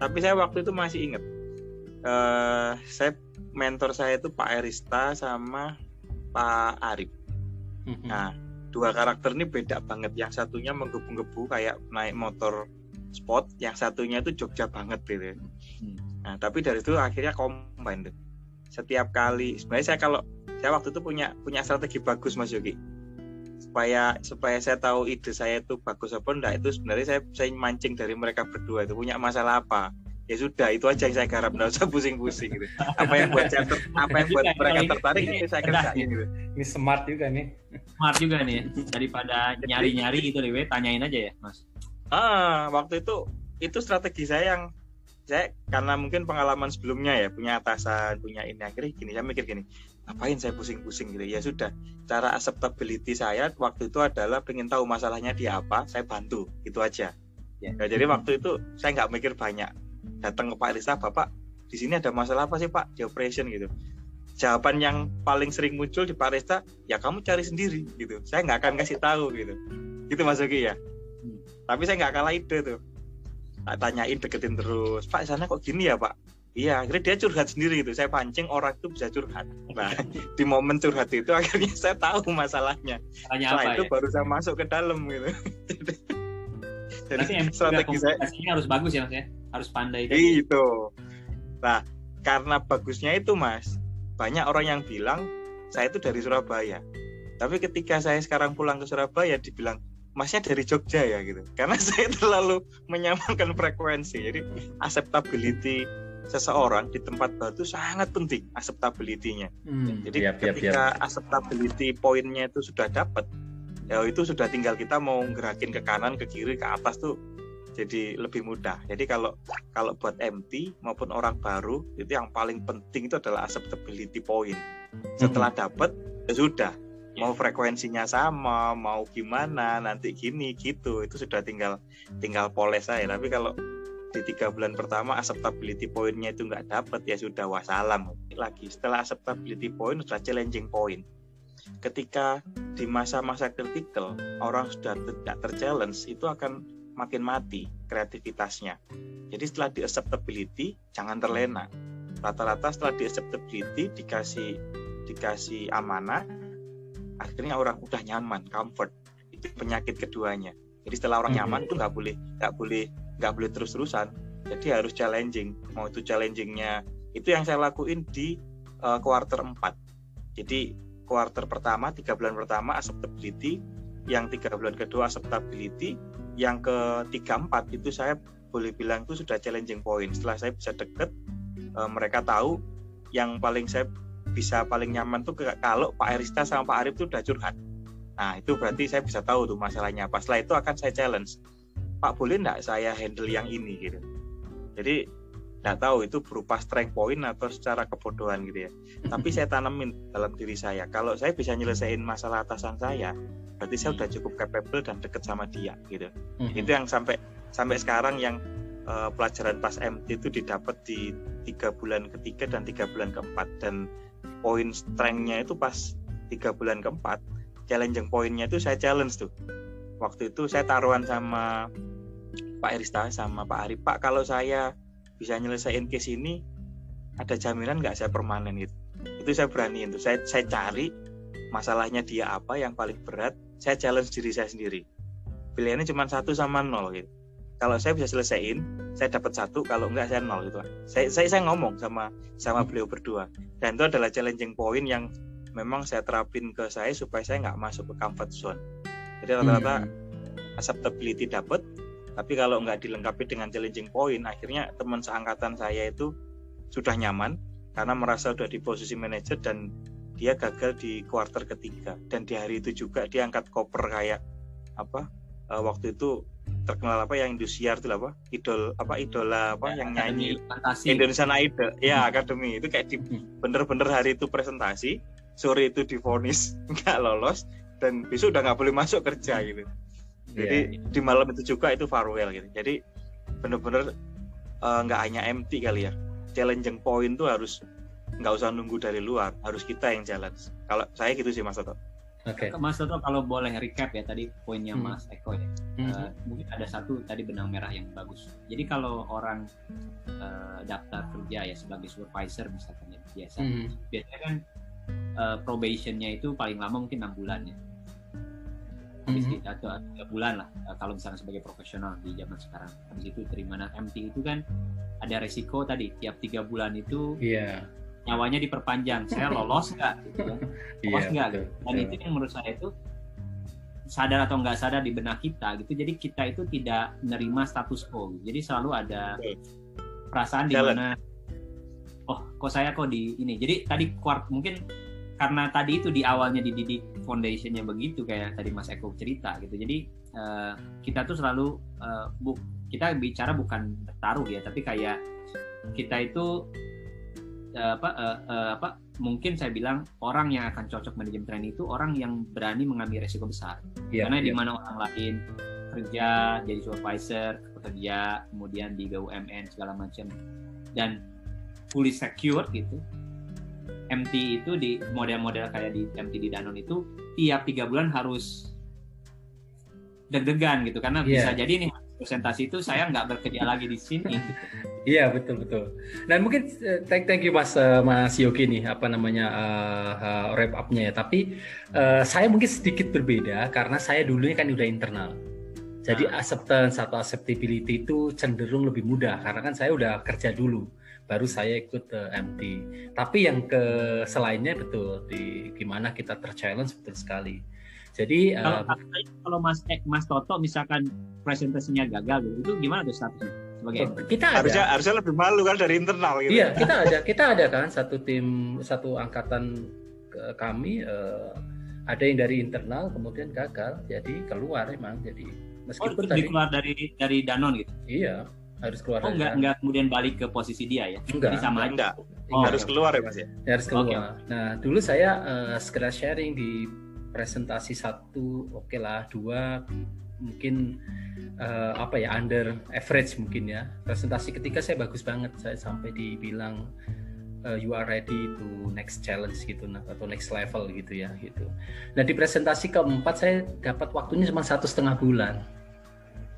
[SPEAKER 2] Tapi saya waktu itu masih inget. Uh, saya mentor saya itu Pak Erista sama Pak Arif. Mm-hmm. Nah dua karakter ini beda banget yang satunya menggebu-gebu kayak naik motor sport yang satunya itu Jogja banget gitu hmm. nah tapi dari itu akhirnya combine deh. Setiap kali. Sebenarnya saya kalau saya waktu itu punya punya strategi bagus Mas Yogi. Supaya supaya saya tahu ide saya itu bagus apa enggak itu sebenarnya saya saya mancing dari mereka berdua itu punya masalah apa. Ya sudah itu aja yang saya garap nggak usah pusing-pusing gitu. Apa yang buat saya apa yang buat mereka tertarik itu saya kerjain gitu.
[SPEAKER 1] Ini smart juga nih.
[SPEAKER 3] Smart juga nih daripada nyari-nyari gitu deh tanyain aja ya mas.
[SPEAKER 2] Ah waktu itu itu strategi saya yang saya karena mungkin pengalaman sebelumnya ya punya atasan punya ini akhirnya gini saya mikir gini ngapain saya pusing-pusing gitu? Ya sudah cara acceptability saya waktu itu adalah pengen tahu masalahnya dia apa saya bantu itu aja. Ya. Nah, jadi waktu itu saya nggak mikir banyak. Datang ke Pak Risa Bapak di sini ada masalah apa sih Pak? Di operation gitu. Jawaban yang paling sering muncul di Pak Rista ya kamu cari sendiri gitu. Saya nggak akan kasih tahu gitu. Gitu Mas Oki ya. Hmm. tapi saya nggak kalah ide tuh tak tanyain deketin terus Pak sana kok gini ya Pak Iya, akhirnya dia curhat sendiri gitu. Saya pancing orang itu bisa curhat. Nah, di momen curhat itu akhirnya saya tahu masalahnya. Tanya Setelah itu ya? baru saya masuk ke dalam gitu.
[SPEAKER 3] Jadi strategi saya harus bagus ya mas ya, harus pandai.
[SPEAKER 2] Itu. Nah, karena bagusnya itu mas, banyak orang yang bilang saya itu dari Surabaya. Tapi ketika saya sekarang pulang ke Surabaya, dibilang masnya dari Jogja ya gitu. Karena saya terlalu menyamakan frekuensi. Jadi acceptability seseorang di tempat baru itu sangat penting acceptability-nya. Hmm, Jadi yap, ketika yap, yap. acceptability poinnya itu sudah dapat, ya itu sudah tinggal kita mau gerakin ke kanan ke kiri ke atas tuh jadi lebih mudah jadi kalau kalau buat MT maupun orang baru itu yang paling penting itu adalah acceptability point setelah mm-hmm. dapat ya sudah mau frekuensinya sama mau gimana nanti gini gitu itu sudah tinggal tinggal poles saya tapi kalau di tiga bulan pertama acceptability pointnya itu nggak dapat ya sudah wassalam lagi setelah acceptability point sudah challenging point ketika di masa-masa kritikal orang sudah tidak terchallenge itu akan makin mati kreativitasnya. Jadi setelah di acceptability jangan terlena. Rata-rata setelah di acceptability dikasih dikasih amanah, akhirnya orang udah nyaman, comfort. Itu penyakit keduanya. Jadi setelah orang hmm. nyaman itu nggak boleh nggak boleh nggak boleh terus-terusan. Jadi harus challenging. Mau itu challengingnya itu yang saya lakuin di uh, quarter 4. Jadi quarter pertama tiga bulan pertama acceptability yang tiga bulan kedua acceptability yang ketiga empat itu saya boleh bilang itu sudah challenging point setelah saya bisa deket e, mereka tahu yang paling saya bisa paling nyaman tuh kalau Pak Erista sama Pak Arif itu udah curhat Nah itu berarti saya bisa tahu tuh masalahnya apa. Setelah itu akan saya challenge. Pak boleh nggak saya handle yang ini gitu. Jadi nggak tahu itu berupa strength point atau secara kebodohan gitu ya. Tapi saya tanemin dalam diri saya. Kalau saya bisa nyelesain masalah atasan saya, berarti saya udah cukup capable dan deket sama dia gitu. Mm-hmm. Itu yang sampai sampai sekarang yang uh, pelajaran pas MT itu didapat di tiga bulan ketiga dan tiga bulan keempat dan poin strengthnya itu pas tiga bulan keempat challenging poinnya itu saya challenge tuh. Waktu itu saya taruhan sama Pak Erista sama Pak Ari Pak kalau saya bisa nyelesain case ini ada jaminan nggak saya permanen? Gitu. Itu saya berani itu saya saya cari masalahnya dia apa yang paling berat saya challenge diri saya sendiri. Pilihannya cuma satu sama nol gitu kalau saya bisa selesaiin saya dapat satu kalau enggak saya nol gitu saya, saya saya ngomong sama sama beliau berdua. Dan itu adalah challenging point yang memang saya terapin ke saya supaya saya nggak masuk ke comfort zone. Jadi rata-rata hmm. acceptability dapat tapi kalau nggak dilengkapi dengan challenging point akhirnya teman seangkatan saya itu sudah nyaman karena merasa sudah di posisi manajer dan dia gagal di kuarter ketiga. Dan di hari itu juga dia angkat koper kayak apa uh, waktu itu terkenal apa yang Indosiar itu apa? Idol apa idola apa ya, yang nyanyi
[SPEAKER 3] fantasi.
[SPEAKER 2] Indonesian Idol. Ya akademi. Itu kayak di hmm. bener-bener hari itu presentasi sore itu difonis nggak lolos dan besok udah nggak boleh masuk kerja gitu. Jadi yeah. di malam itu juga itu farewell gitu. Jadi bener-bener eh, nggak uh, hanya empty kali ya. Challenging point tuh harus nggak usah nunggu dari luar harus kita yang jalan kalau saya gitu sih mas Toto
[SPEAKER 3] Oke. Okay. Mas Toto kalau boleh recap ya tadi poinnya hmm. Mas Eko ya. Hmm. Uh, mungkin ada satu tadi benang merah yang bagus. Jadi kalau orang uh, daftar kerja ya sebagai supervisor misalkan ya biasa, hmm. biasanya kan uh, probationnya itu paling lama mungkin enam bulan ya habis mm -hmm. atau tiga bulan lah uh, kalau misalnya sebagai profesional di zaman sekarang habis itu terima MT itu kan ada resiko tadi tiap tiga bulan itu
[SPEAKER 1] yeah.
[SPEAKER 3] Nyawanya diperpanjang. Saya lolos nggak? Gitu kan. Lolos yeah, nggak? gitu. dan yeah. itu yang menurut saya itu sadar atau nggak sadar di benak kita gitu. Jadi kita itu tidak menerima status quo. Jadi selalu ada perasaan di mana oh kok saya kok di ini? Jadi tadi kuart mungkin karena tadi itu di awalnya dididik foundationnya begitu kayak tadi Mas Eko cerita gitu. Jadi uh, kita tuh selalu uh, bu kita bicara bukan bertaruh ya tapi kayak kita itu uh, apa uh, uh, apa mungkin saya bilang orang yang akan cocok manajemen tren itu orang yang berani mengambil resiko besar yeah, karena yeah. di mana orang lain kerja jadi supervisor kerja kemudian di BUMN segala macam dan fully secure gitu MT itu di model-model kayak di MT di Danone itu tiap tiga bulan harus deg-degan gitu karena yeah. bisa jadi nih presentasi itu saya nggak bekerja lagi di sini.
[SPEAKER 1] Iya betul betul. Dan mungkin uh, thank thank you Mas uh, Mas Yogi nih apa namanya uh, uh, wrap upnya ya. Tapi uh, saya mungkin sedikit berbeda karena saya dulunya kan udah internal. Jadi nah. acceptance atau acceptability itu cenderung lebih mudah karena kan saya udah kerja dulu baru saya ikut uh, MT. Tapi yang ke selainnya betul di gimana kita terchallenge betul sekali. Jadi
[SPEAKER 3] kalau, uh, kalau Mas eh, Mas Toto misalkan presentasinya gagal gitu, itu gimana tuh statusnya? Sebagai
[SPEAKER 2] oh, kita ada. harusnya harusnya lebih malu kan dari internal gitu.
[SPEAKER 1] Iya, kita ada kita ada kan satu tim satu angkatan kami uh, ada yang dari internal kemudian gagal jadi keluar emang jadi
[SPEAKER 3] meskipun oh, tadi keluar dari dari Danon gitu.
[SPEAKER 1] Iya, harus keluar.
[SPEAKER 3] Oh enggak enggak kemudian balik ke posisi dia ya?
[SPEAKER 2] Enggak. Jadi sama enggak. Oh, harus keluar ya mas ya? ya
[SPEAKER 1] harus keluar. Okay. Nah dulu saya uh, sekedar sharing di presentasi satu, oke okay lah dua mungkin uh, apa ya under average mungkin ya. Presentasi ketiga saya bagus banget, saya sampai dibilang uh, you are ready to next challenge gitu nah atau next level gitu ya gitu. Nah di presentasi keempat saya dapat waktunya cuma satu setengah bulan.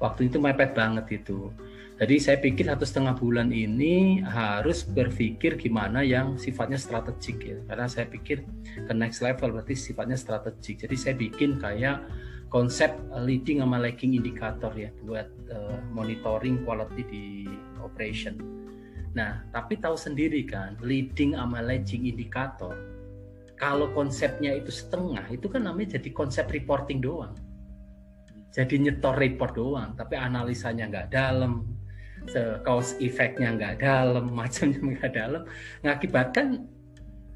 [SPEAKER 1] Waktu itu mepet banget itu. Jadi saya pikir satu setengah bulan ini harus berpikir gimana yang sifatnya strategik ya. Karena saya pikir ke next level berarti sifatnya strategik. Jadi saya bikin kayak konsep leading sama lagging indikator ya buat uh, monitoring quality di operation. Nah, tapi tahu sendiri kan, leading sama lagging indikator kalau konsepnya itu setengah, itu kan namanya jadi konsep reporting doang. Jadi nyetor report doang, tapi analisanya nggak dalam, cause effect-nya nggak dalam, macamnya nggak dalam, mengakibatkan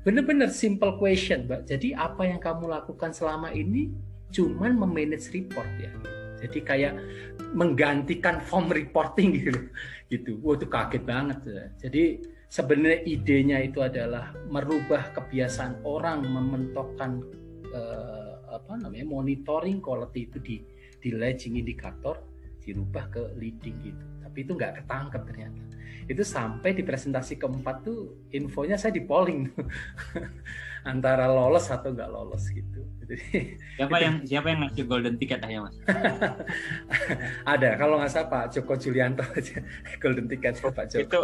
[SPEAKER 1] benar-benar simple question, Mbak. Jadi apa yang kamu lakukan selama ini cuman memanage report ya jadi kayak menggantikan form reporting gitu gitu wah itu kaget banget ya. jadi sebenarnya idenya itu adalah merubah kebiasaan orang mementokkan eh, apa namanya monitoring quality itu di di indikator dirubah ke leading gitu itu nggak ketangkep ternyata itu sampai di presentasi keempat tuh infonya saya di polling antara lolos atau nggak lolos gitu.
[SPEAKER 3] Jadi, siapa yang siapa yang ngasih golden ticket ya mas?
[SPEAKER 1] Ada kalau nggak salah Pak Joko Julianto aja golden ticket Pak Joko.
[SPEAKER 2] Itu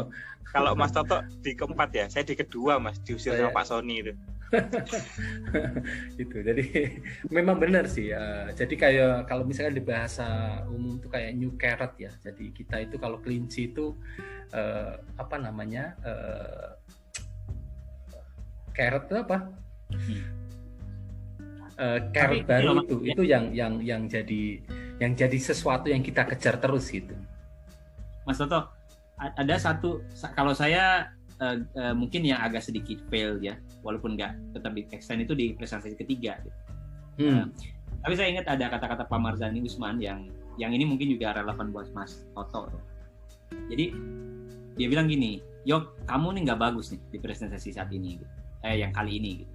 [SPEAKER 2] kalau Mas Toto di keempat ya, saya di kedua Mas diusir saya... sama Pak Sony itu.
[SPEAKER 1] itu jadi memang benar sih uh, jadi kayak kalau misalnya di bahasa umum itu kayak new carrot ya jadi kita itu kalau kelinci itu uh, apa namanya uh, carrot itu apa? Uh, carrot baru itu itu yang yang yang jadi yang jadi sesuatu yang kita kejar terus gitu.
[SPEAKER 3] Mas Toto ada satu kalau saya uh, uh, mungkin yang agak sedikit fail ya walaupun nggak tetap di extend itu di presentasi ketiga gitu. hmm. uh, tapi saya ingat ada kata-kata Pak Marzani Usman yang yang ini mungkin juga relevan buat Mas Toto jadi dia bilang gini Yok kamu nih nggak bagus nih di presentasi saat ini gitu. eh yang kali ini gitu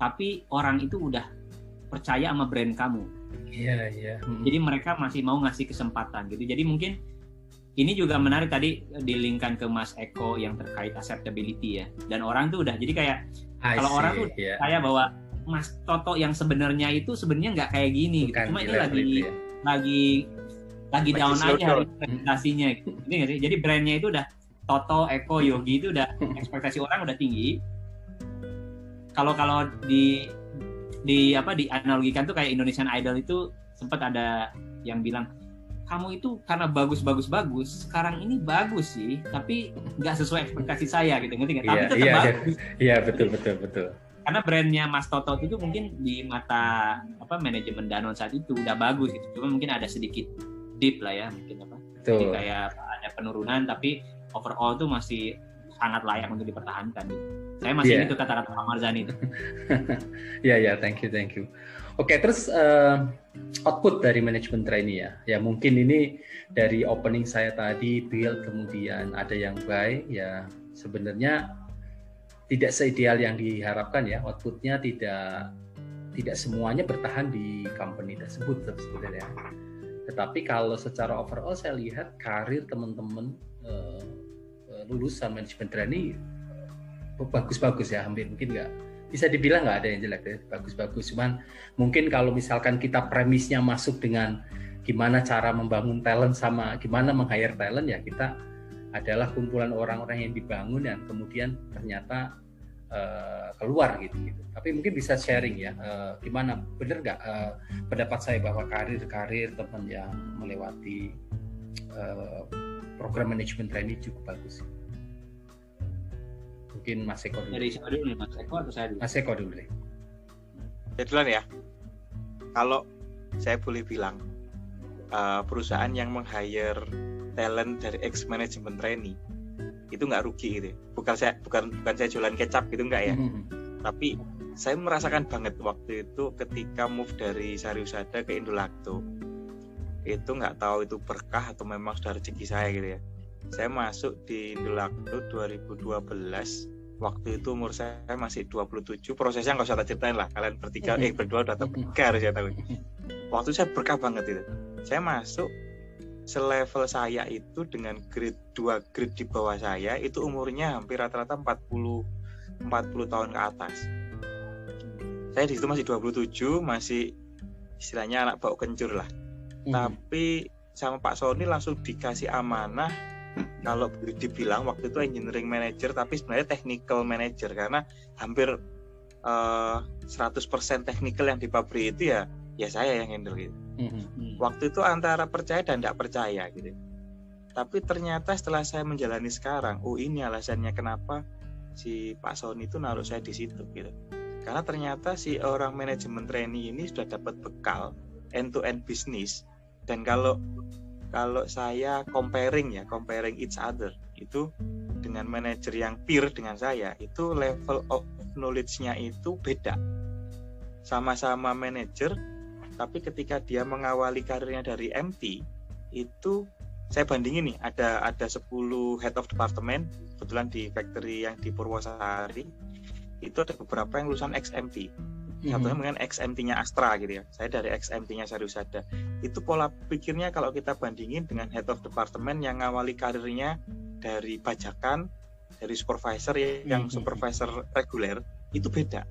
[SPEAKER 3] tapi orang itu udah percaya sama brand kamu
[SPEAKER 1] iya iya
[SPEAKER 3] hmm. jadi mereka masih mau ngasih kesempatan gitu jadi mungkin ini juga menarik tadi dilingkan ke Mas Eko yang terkait acceptability ya. Dan orang tuh udah jadi kayak I kalau see, orang tuh yeah. kayak bahwa Mas Toto yang sebenarnya itu sebenarnya nggak kayak gini gitu. Cuma ini lagi ya. lagi lagi down aja hari presentasinya gitu. Sih? Jadi brandnya itu udah Toto, Eko, Yogi itu udah ekspektasi orang udah tinggi. Kalau kalau di di apa di analogikan tuh kayak Indonesian Idol itu sempat ada yang bilang kamu itu karena bagus-bagus-bagus sekarang ini bagus sih tapi nggak sesuai ekspektasi saya gitu ngerti nggak? Tapi
[SPEAKER 1] iya,
[SPEAKER 3] tetap
[SPEAKER 1] iya,
[SPEAKER 3] bagus.
[SPEAKER 1] Iya betul betul betul.
[SPEAKER 3] Karena brandnya Mas Toto itu mungkin di mata apa manajemen Danone saat itu udah bagus gitu. Cuma mungkin ada sedikit deep lah ya mungkin apa. Betul. Jadi kayak ada penurunan tapi overall tuh masih sangat layak untuk dipertahankan gitu. Saya masih yeah. itu kata-kata Pak Marzani itu.
[SPEAKER 1] Iya yeah, ya, yeah, thank you, thank you. Oke, terus uh, output dari manajemen trainee ya. Ya mungkin ini dari opening saya tadi build kemudian ada yang buy ya sebenarnya tidak seideal yang diharapkan ya. Outputnya tidak tidak semuanya bertahan di company tersebut sebenarnya. Tetapi kalau secara overall saya lihat karir teman-teman uh, lulusan manajemen trainee bagus-bagus ya, hampir mungkin nggak bisa dibilang nggak ada yang jelek ya bagus-bagus. Cuman mungkin kalau misalkan kita premisnya masuk dengan gimana cara membangun talent sama gimana meng-hire talent ya kita adalah kumpulan orang-orang yang dibangun dan kemudian ternyata uh, keluar gitu gitu. Tapi mungkin bisa sharing ya uh, gimana bener nggak uh, pendapat saya bahwa karir-karir teman yang melewati uh, program manajemen training cukup bagus mungkin Mas Eko dulu.
[SPEAKER 3] Dari siapa dulu nih, Mas Eko atau saya dulu?
[SPEAKER 1] Mas Eko dulu deh.
[SPEAKER 2] Jadi ya, kalau saya boleh bilang uh, perusahaan yang meng-hire talent dari ex management trainee itu nggak rugi gitu. Bukan saya bukan bukan saya jualan kecap gitu nggak ya. Mm -hmm. Tapi saya merasakan banget waktu itu ketika move dari Sariusada ke Indolakto itu nggak tahu itu berkah atau memang sudah rezeki saya gitu ya saya masuk di Indolakto 2012 waktu itu umur saya masih 27 prosesnya nggak usah tak ceritain lah. Kalian bertiga eh berdua udah terbekar saya tahu. Waktu saya berkah banget itu. Saya masuk selevel saya itu dengan grade 2 grade di bawah saya itu umurnya hampir rata-rata 40 40 tahun ke atas. Saya di situ masih 27 masih istilahnya anak bau kencur lah. Hmm. tapi sama Pak Sony langsung dikasih amanah kalau dibilang waktu itu engineering manager tapi sebenarnya technical manager karena hampir uh, eh, 100% technical yang di pabrik itu ya ya saya yang handle gitu. Mm-hmm. Waktu itu antara percaya dan tidak percaya gitu. Tapi ternyata setelah saya menjalani sekarang, oh ini alasannya kenapa si Pak Sony itu naruh saya di situ gitu. Karena ternyata si orang manajemen trainee ini sudah dapat bekal end to end bisnis dan kalau kalau saya comparing ya comparing each other itu dengan manajer yang peer dengan saya itu level of knowledge-nya itu beda. Sama-sama manajer tapi ketika dia mengawali karirnya dari MT itu saya bandingin nih ada ada 10 head of department kebetulan di factory yang di Purwosari itu ada beberapa yang lulusan XMT satunya mungkin XMT-nya Astra gitu ya. Saya dari XMT-nya Sarusada itu pola pikirnya kalau kita bandingin dengan head of department yang ngawali karirnya dari pajakan dari supervisor yang supervisor reguler itu beda.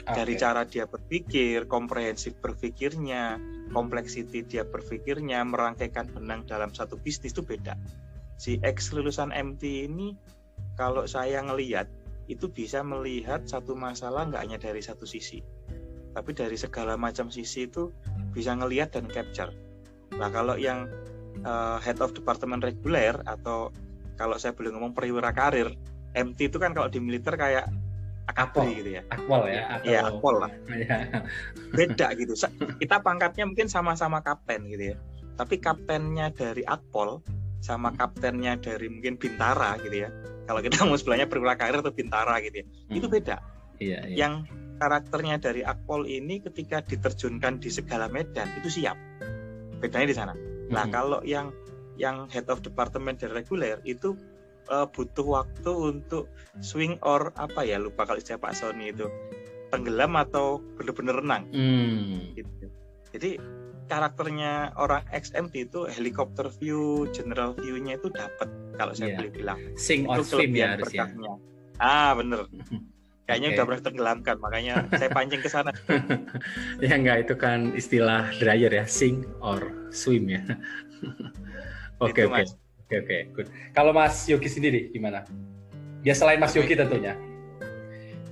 [SPEAKER 2] Okay. dari cara dia berpikir komprehensif berpikirnya kompleksiti dia berpikirnya merangkaikan benang dalam satu bisnis itu beda. Si ex lulusan MT ini kalau saya ngelihat itu bisa melihat satu masalah nggak hanya dari satu sisi tapi dari segala macam sisi itu bisa ngelihat dan capture. Nah kalau yang uh, head of department reguler atau kalau saya boleh ngomong perwira karir MT itu kan kalau di militer kayak akapol gitu ya.
[SPEAKER 1] Akpol ya
[SPEAKER 2] iya akpol lah. Iya. beda gitu. Kita pangkatnya mungkin sama-sama kapten gitu ya. Tapi kaptennya dari akpol sama kaptennya dari mungkin bintara gitu ya. Kalau kita mau sebelahnya perwira karir atau bintara gitu ya. Hmm. itu beda. Iya, iya. yang karakternya dari akpol ini ketika diterjunkan di segala medan itu siap bedanya di sana nah hmm. kalau yang yang head of department dari reguler itu uh, butuh waktu untuk swing or apa ya lupa kalau istilah Pak Sony itu tenggelam atau benar-benar renang. Hmm. Gitu. Jadi karakternya orang XMT itu helikopter view, general view-nya itu dapat kalau saya yeah. boleh bilang.
[SPEAKER 1] Sing or swim ya harusnya.
[SPEAKER 2] Ah bener. Kayaknya okay. udah pernah tenggelamkan, makanya saya pancing ke sana.
[SPEAKER 1] ya enggak itu kan istilah dryer ya, sing or swim ya. Oke oke. Oke oke, good. Kalau Mas Yogi sendiri gimana? Ya selain Mas Yogi tentunya.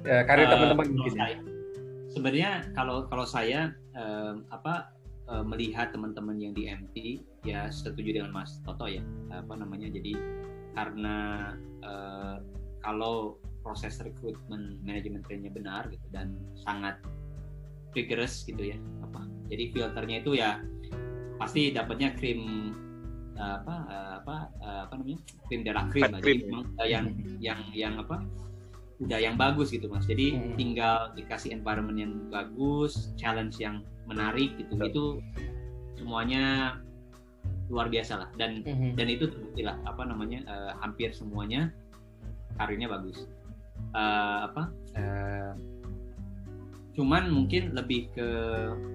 [SPEAKER 1] Ya, karir uh, teman-teman mungkin. Ya.
[SPEAKER 3] Sebenarnya kalau kalau saya um, apa melihat teman-teman yang di MT ya setuju dengan Mas Toto ya apa namanya jadi karena uh, kalau proses rekrutmen manajemen trainnya benar gitu dan sangat rigorous gitu ya apa jadi filternya itu ya pasti dapatnya krim apa apa apa namanya krim darah krim jadi memang yang yang yang apa udah yang bagus gitu mas jadi hmm. tinggal dikasih environment yang bagus challenge yang menarik gitu Betul. itu semuanya luar biasa lah dan hmm. dan itu terbukti lah apa namanya uh, hampir semuanya karirnya bagus uh, apa? Uh, cuman mungkin lebih ke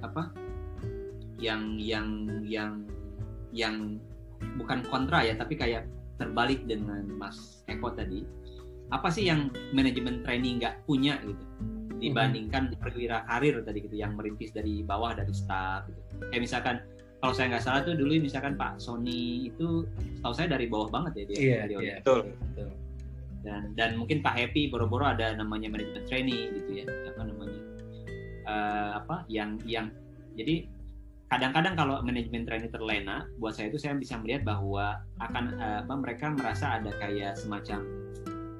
[SPEAKER 3] apa? Yang yang yang yang bukan kontra ya tapi kayak terbalik dengan Mas Eko tadi. Apa sih yang manajemen training nggak punya gitu? Dibandingkan mm-hmm. perwira karir tadi gitu yang merintis dari bawah dari staff gitu. kayak misalkan kalau saya nggak salah tuh dulu misalkan Pak Sony itu tahu saya dari bawah banget ya dia
[SPEAKER 1] yeah,
[SPEAKER 3] dari
[SPEAKER 1] yeah, betul, betul.
[SPEAKER 3] Dan dan mungkin Pak Happy boro-boro ada namanya manajemen training gitu ya. Apa namanya? Uh, apa? Yang yang jadi kadang-kadang kalau manajemen training terlena buat saya itu saya bisa melihat bahwa akan uh, apa mereka merasa ada kayak semacam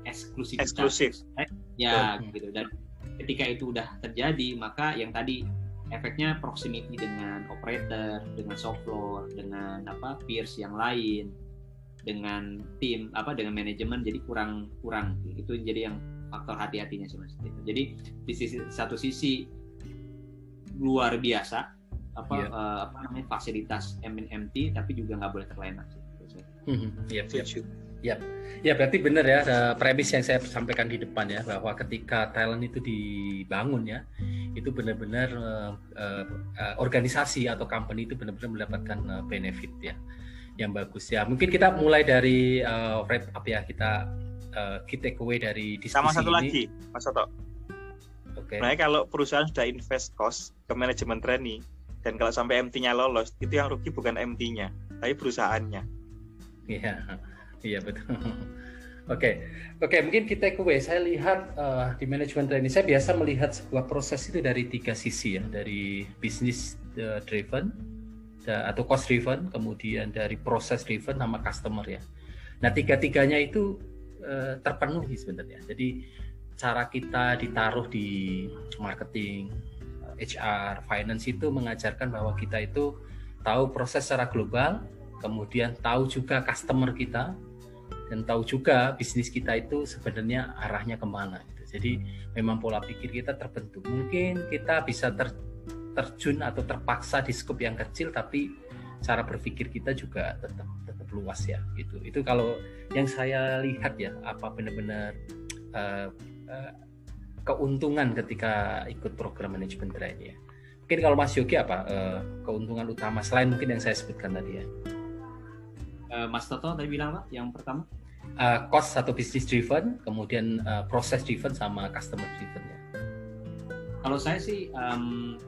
[SPEAKER 3] eksklusif.
[SPEAKER 2] Eksklusif
[SPEAKER 3] ya Betul. gitu. Dan ketika itu udah terjadi maka yang tadi efeknya proximity dengan operator dengan soft floor dengan apa peers yang lain dengan tim apa dengan manajemen jadi kurang kurang itu jadi yang faktor hati-hatinya sih mas jadi di sisi satu sisi luar biasa apa yeah. Iya. uh, apa namanya fasilitas MNMT tapi juga nggak boleh terlena sih.
[SPEAKER 1] Iya, siap. Ya, ya berarti benar ya premis yang saya sampaikan di depan ya bahwa ketika talent itu dibangun ya itu benar-benar uh, uh, organisasi atau company itu benar-benar mendapatkan uh, benefit ya yang bagus ya. Mungkin kita mulai dari uh, wrap up ya kita uh, kita takeaway dari diskusi
[SPEAKER 2] Sama satu ini. lagi, Mas Soto. Oke. Okay. Nah, kalau perusahaan sudah invest cost ke manajemen training, dan kalau sampai MT-nya lolos itu yang rugi bukan MT-nya tapi perusahaannya
[SPEAKER 1] iya iya betul oke oke mungkin kita kue saya lihat uh, di manajemen training saya biasa melihat sebuah proses itu dari tiga sisi ya dari bisnis uh, driven atau cost driven kemudian dari proses driven sama customer ya nah tiga tiganya itu uh, terpenuhi sebenarnya jadi cara kita ditaruh di marketing HR, finance itu mengajarkan bahwa kita itu tahu proses secara global, kemudian tahu juga customer kita, dan tahu juga bisnis kita itu sebenarnya arahnya ke mana. Gitu. Jadi memang pola pikir kita terbentuk. Mungkin kita bisa ter, terjun atau terpaksa di skup yang kecil tapi cara berpikir kita juga tetap tetap luas ya gitu. Itu kalau yang saya lihat ya apa benar-benar uh, uh, keuntungan ketika ikut program manajemen train ya. Mungkin kalau Mas Yogi apa uh, keuntungan utama selain mungkin yang saya sebutkan tadi ya?
[SPEAKER 3] Uh, Mas Toto tadi bilang apa? Yang pertama?
[SPEAKER 1] Uh, cost atau business driven kemudian uh, process driven sama customer driven ya.
[SPEAKER 3] Kalau saya sih um,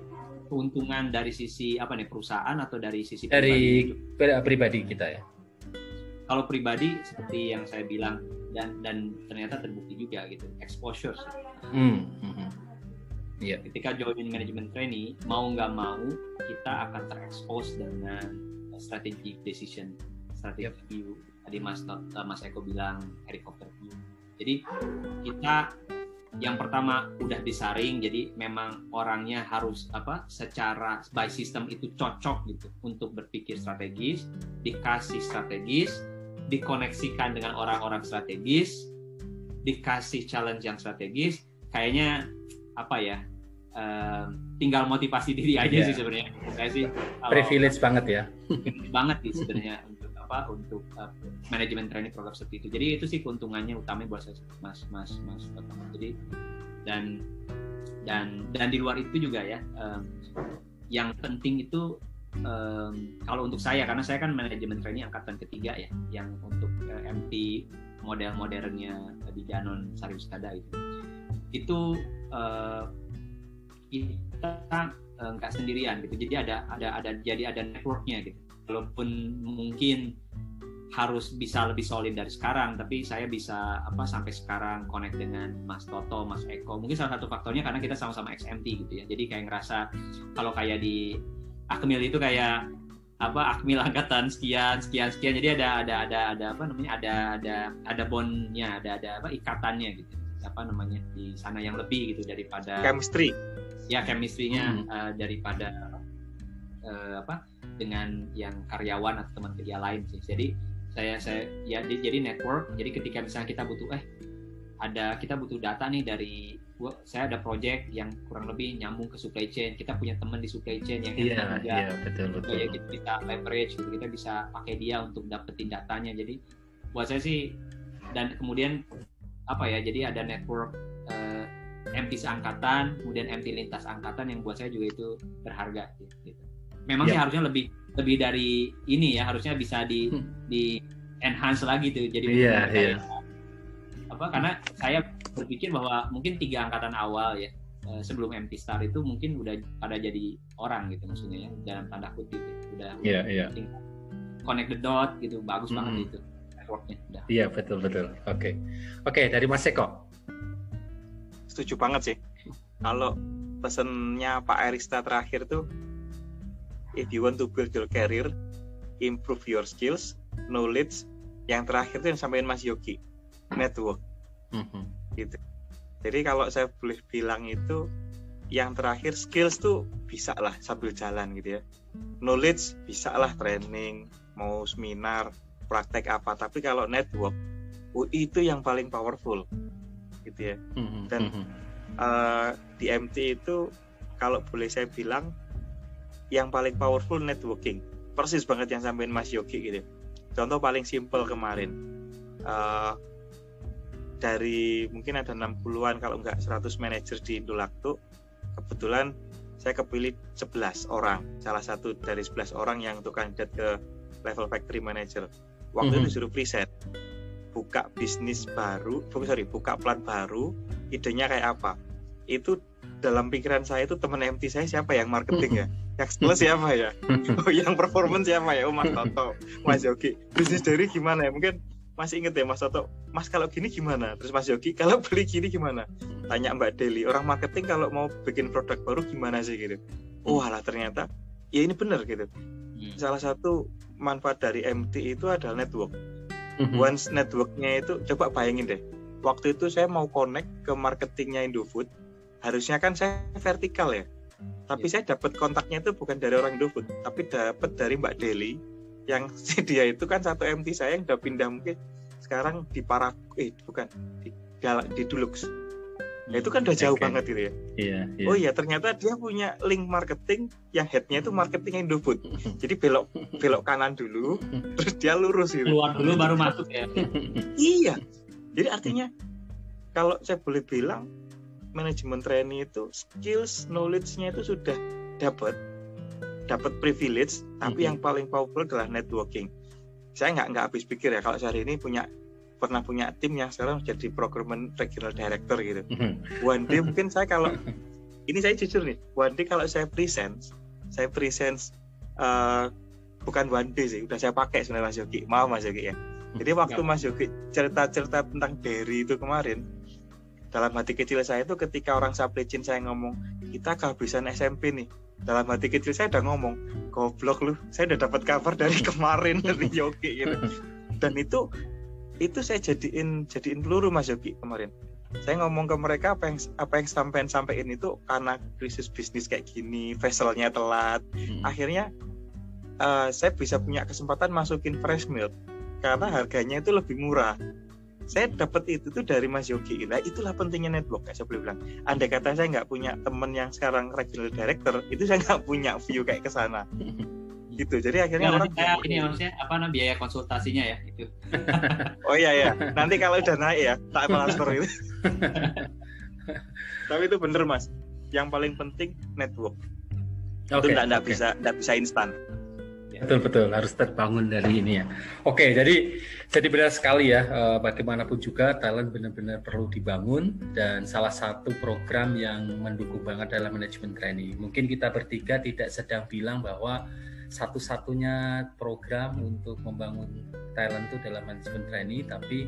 [SPEAKER 3] keuntungan dari sisi apa nih perusahaan atau dari sisi
[SPEAKER 1] dari pribadi, pribadi kita ya?
[SPEAKER 3] Kalau pribadi seperti yang saya bilang dan dan ternyata terbukti juga gitu exposure. Hmm. hmm. Yeah. Ketika join manajemen trainee mau nggak mau kita akan terekspos dengan strategi decision, strategi yep. view. Tadi Mas Mas Eko bilang helicopter view. Jadi kita yang pertama udah disaring jadi memang orangnya harus apa secara by system itu cocok gitu untuk berpikir strategis dikasih strategis dikoneksikan dengan orang-orang strategis dikasih challenge yang strategis kayaknya apa ya uh, tinggal motivasi diri aja yeah. sih sebenarnya. Saya sih
[SPEAKER 1] privilege banget ya.
[SPEAKER 3] Banget sih sebenarnya apa untuk uh, manajemen training program seperti itu. Jadi itu sih keuntungannya utama buat saya Mas Mas Mas Jadi dan dan dan di luar itu juga ya um, yang penting itu um, kalau untuk saya karena saya kan manajemen training angkatan ketiga ya yang untuk uh, MT model modernnya di Janon Sari itu. Itu uh, kita nggak sendirian gitu. Jadi ada ada ada jadi ada networknya gitu walaupun mungkin harus bisa lebih solid dari sekarang tapi saya bisa apa sampai sekarang connect dengan Mas Toto, Mas Eko. Mungkin salah satu faktornya karena kita sama-sama XMT gitu ya. Jadi kayak ngerasa kalau kayak di Akmil itu kayak apa Akmil angkatan sekian sekian sekian. Jadi ada ada ada ada apa namanya ada ada ada bondnya ada ada apa ikatannya gitu. Apa namanya di sana yang lebih gitu daripada
[SPEAKER 2] chemistry.
[SPEAKER 3] Ya chemistry-nya hmm. uh, daripada uh, apa dengan yang karyawan atau teman kerja lain sih. Jadi saya saya ya jadi network. Jadi ketika misalnya kita butuh eh ada kita butuh data nih dari gua saya ada project yang kurang lebih nyambung ke supply chain. Kita punya teman di supply chain yang
[SPEAKER 1] yeah, juga. Iya, yeah, betul betul.
[SPEAKER 3] Ya kita bisa leverage gitu. Kita bisa pakai dia untuk dapetin datanya. Jadi buat saya sih dan kemudian apa ya? Jadi ada network eh, MT seangkatan, kemudian MT lintas angkatan yang buat saya juga itu berharga gitu memang yeah. sih harusnya lebih lebih dari ini ya harusnya bisa di hmm. di enhance lagi tuh jadi
[SPEAKER 1] yeah, yeah.
[SPEAKER 3] apa karena saya berpikir bahwa mungkin tiga angkatan awal ya eh, sebelum MT Star itu mungkin udah pada jadi orang gitu maksudnya ya dalam tanda kutip ya. udah
[SPEAKER 1] yeah, yeah.
[SPEAKER 3] connect the dot gitu bagus mm -hmm. banget itu networknya
[SPEAKER 1] iya yeah, betul betul oke okay. oke okay, dari Mas Eko
[SPEAKER 2] setuju banget sih kalau pesennya Pak Erista terakhir tuh if you want to build your career improve your skills knowledge yang terakhir itu yang sampaikan Mas Yogi network. Mm-hmm. gitu. Jadi kalau saya boleh bilang itu yang terakhir skills tuh bisa lah sambil jalan gitu ya. Knowledge bisa lah training mau seminar praktek apa. Tapi kalau network itu yang paling powerful. Gitu ya. Mm-hmm. dan uh, di MT itu kalau boleh saya bilang yang paling powerful networking. Persis banget yang sampein Mas Yogi gitu. Contoh paling simple kemarin. Uh, dari mungkin ada 60-an kalau enggak 100 manajer di Indolaktu kebetulan saya kepilih 11 orang. Salah satu dari 11 orang yang untuk kandidat ke level factory manager. Waktu mm -hmm. itu disuruh preset. Buka bisnis baru sorry buka plat baru idenya kayak apa. Itu dalam pikiran saya itu teman MT saya siapa yang marketing ya yang sales siapa ya? Oh yang performance siapa ya? Oh Mas Toto Mas Yogi. Bisnis dari gimana ya? Mungkin masih inget ya Mas Toto Mas kalau gini gimana? Terus Mas Yogi kalau beli gini gimana? Tanya Mbak Deli orang marketing kalau mau bikin produk baru gimana sih? Gitu. Oh alah ternyata ya ini benar gitu. Hmm. salah satu manfaat dari MT itu adalah network. Hmm. once networknya itu coba bayangin deh waktu itu saya mau connect ke marketingnya Indofood harusnya kan saya vertikal ya tapi ya. saya dapat kontaknya itu bukan dari orang Indofood tapi dapat dari Mbak Deli yang dia itu kan satu MT saya yang udah pindah mungkin sekarang di para eh bukan di di Dulux Nah, itu kan udah jauh okay. banget gitu ya.
[SPEAKER 1] Iya, iya.
[SPEAKER 2] Oh iya, ternyata dia punya link marketing yang headnya itu marketing Indofood. Jadi belok belok kanan dulu, terus dia lurus gitu.
[SPEAKER 3] Keluar dulu baru masuk ya.
[SPEAKER 2] iya. Jadi artinya kalau saya boleh bilang manajemen training itu skills knowledge-nya itu sudah dapat dapat privilege, tapi mm -hmm. yang paling powerful adalah networking. Saya nggak nggak habis pikir ya kalau saya hari ini punya pernah punya tim yang sekarang jadi procurement regional director gitu. Mhm. One day mungkin saya kalau ini saya jujur nih, one day kalau saya present, saya present uh, bukan one day sih, udah saya pakai sebenarnya Mas Yogi. Maaf Mas Yogi ya. Jadi waktu Mas Yogi cerita-cerita tentang Derry itu kemarin, dalam hati kecil saya itu ketika orang supply chain saya ngomong kita kehabisan SMP nih. Dalam hati kecil saya udah ngomong goblok lu saya udah dapat kabar dari kemarin dari Yogi gitu. Dan itu itu saya jadiin jadiin peluru Mas Yogi kemarin. Saya ngomong ke mereka apa yang apa yang sampein sampein itu karena krisis bisnis kayak gini vesselnya telat. Hmm. akhirnya uh, saya bisa punya kesempatan masukin fresh milk karena harganya itu lebih murah saya dapat itu tuh dari Mas Yogi. Nah itulah pentingnya network kayak saya boleh bilang. Andai kata saya nggak punya temen yang sekarang regional director itu saya nggak punya view kayak ke sana. Gitu. Jadi akhirnya
[SPEAKER 3] ya, orang kayak ini maksudnya apa namanya biaya konsultasinya ya itu
[SPEAKER 2] oh iya ya nanti kalau udah naik ya tak transfer itu. Tapi itu bener mas. Yang paling penting network. Okay, itu nggak okay. bisa nggak bisa instan
[SPEAKER 1] betul betul harus terbangun dari ini ya. Oke jadi jadi benar sekali ya eh, bagaimanapun juga talent benar-benar perlu dibangun dan salah satu program yang mendukung banget adalah manajemen training. Mungkin kita bertiga tidak sedang bilang bahwa satu-satunya program untuk membangun talent itu dalam manajemen trainee tapi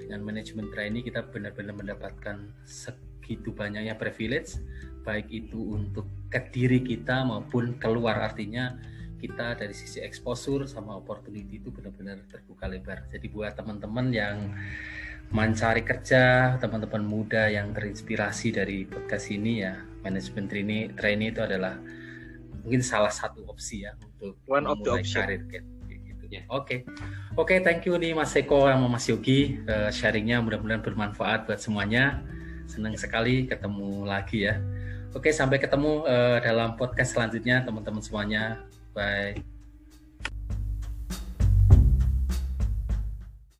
[SPEAKER 1] dengan manajemen trainee kita benar-benar mendapatkan segitu banyaknya privilege baik itu untuk ke diri kita maupun keluar artinya kita dari sisi exposure sama opportunity itu benar-benar terbuka lebar jadi buat teman-teman yang mencari kerja teman-teman muda yang terinspirasi dari podcast ini ya manajemen trainee trainee itu adalah mungkin salah satu opsi ya untuk
[SPEAKER 2] one of the option.
[SPEAKER 1] karir gitu. Oke, oke, okay, thank you nih Mas Eko sama Mas Yogi uh, sharingnya mudah-mudahan bermanfaat buat semuanya. Senang sekali ketemu lagi ya. Oke, sampai ketemu uh, dalam podcast selanjutnya teman-teman semuanya. 拜。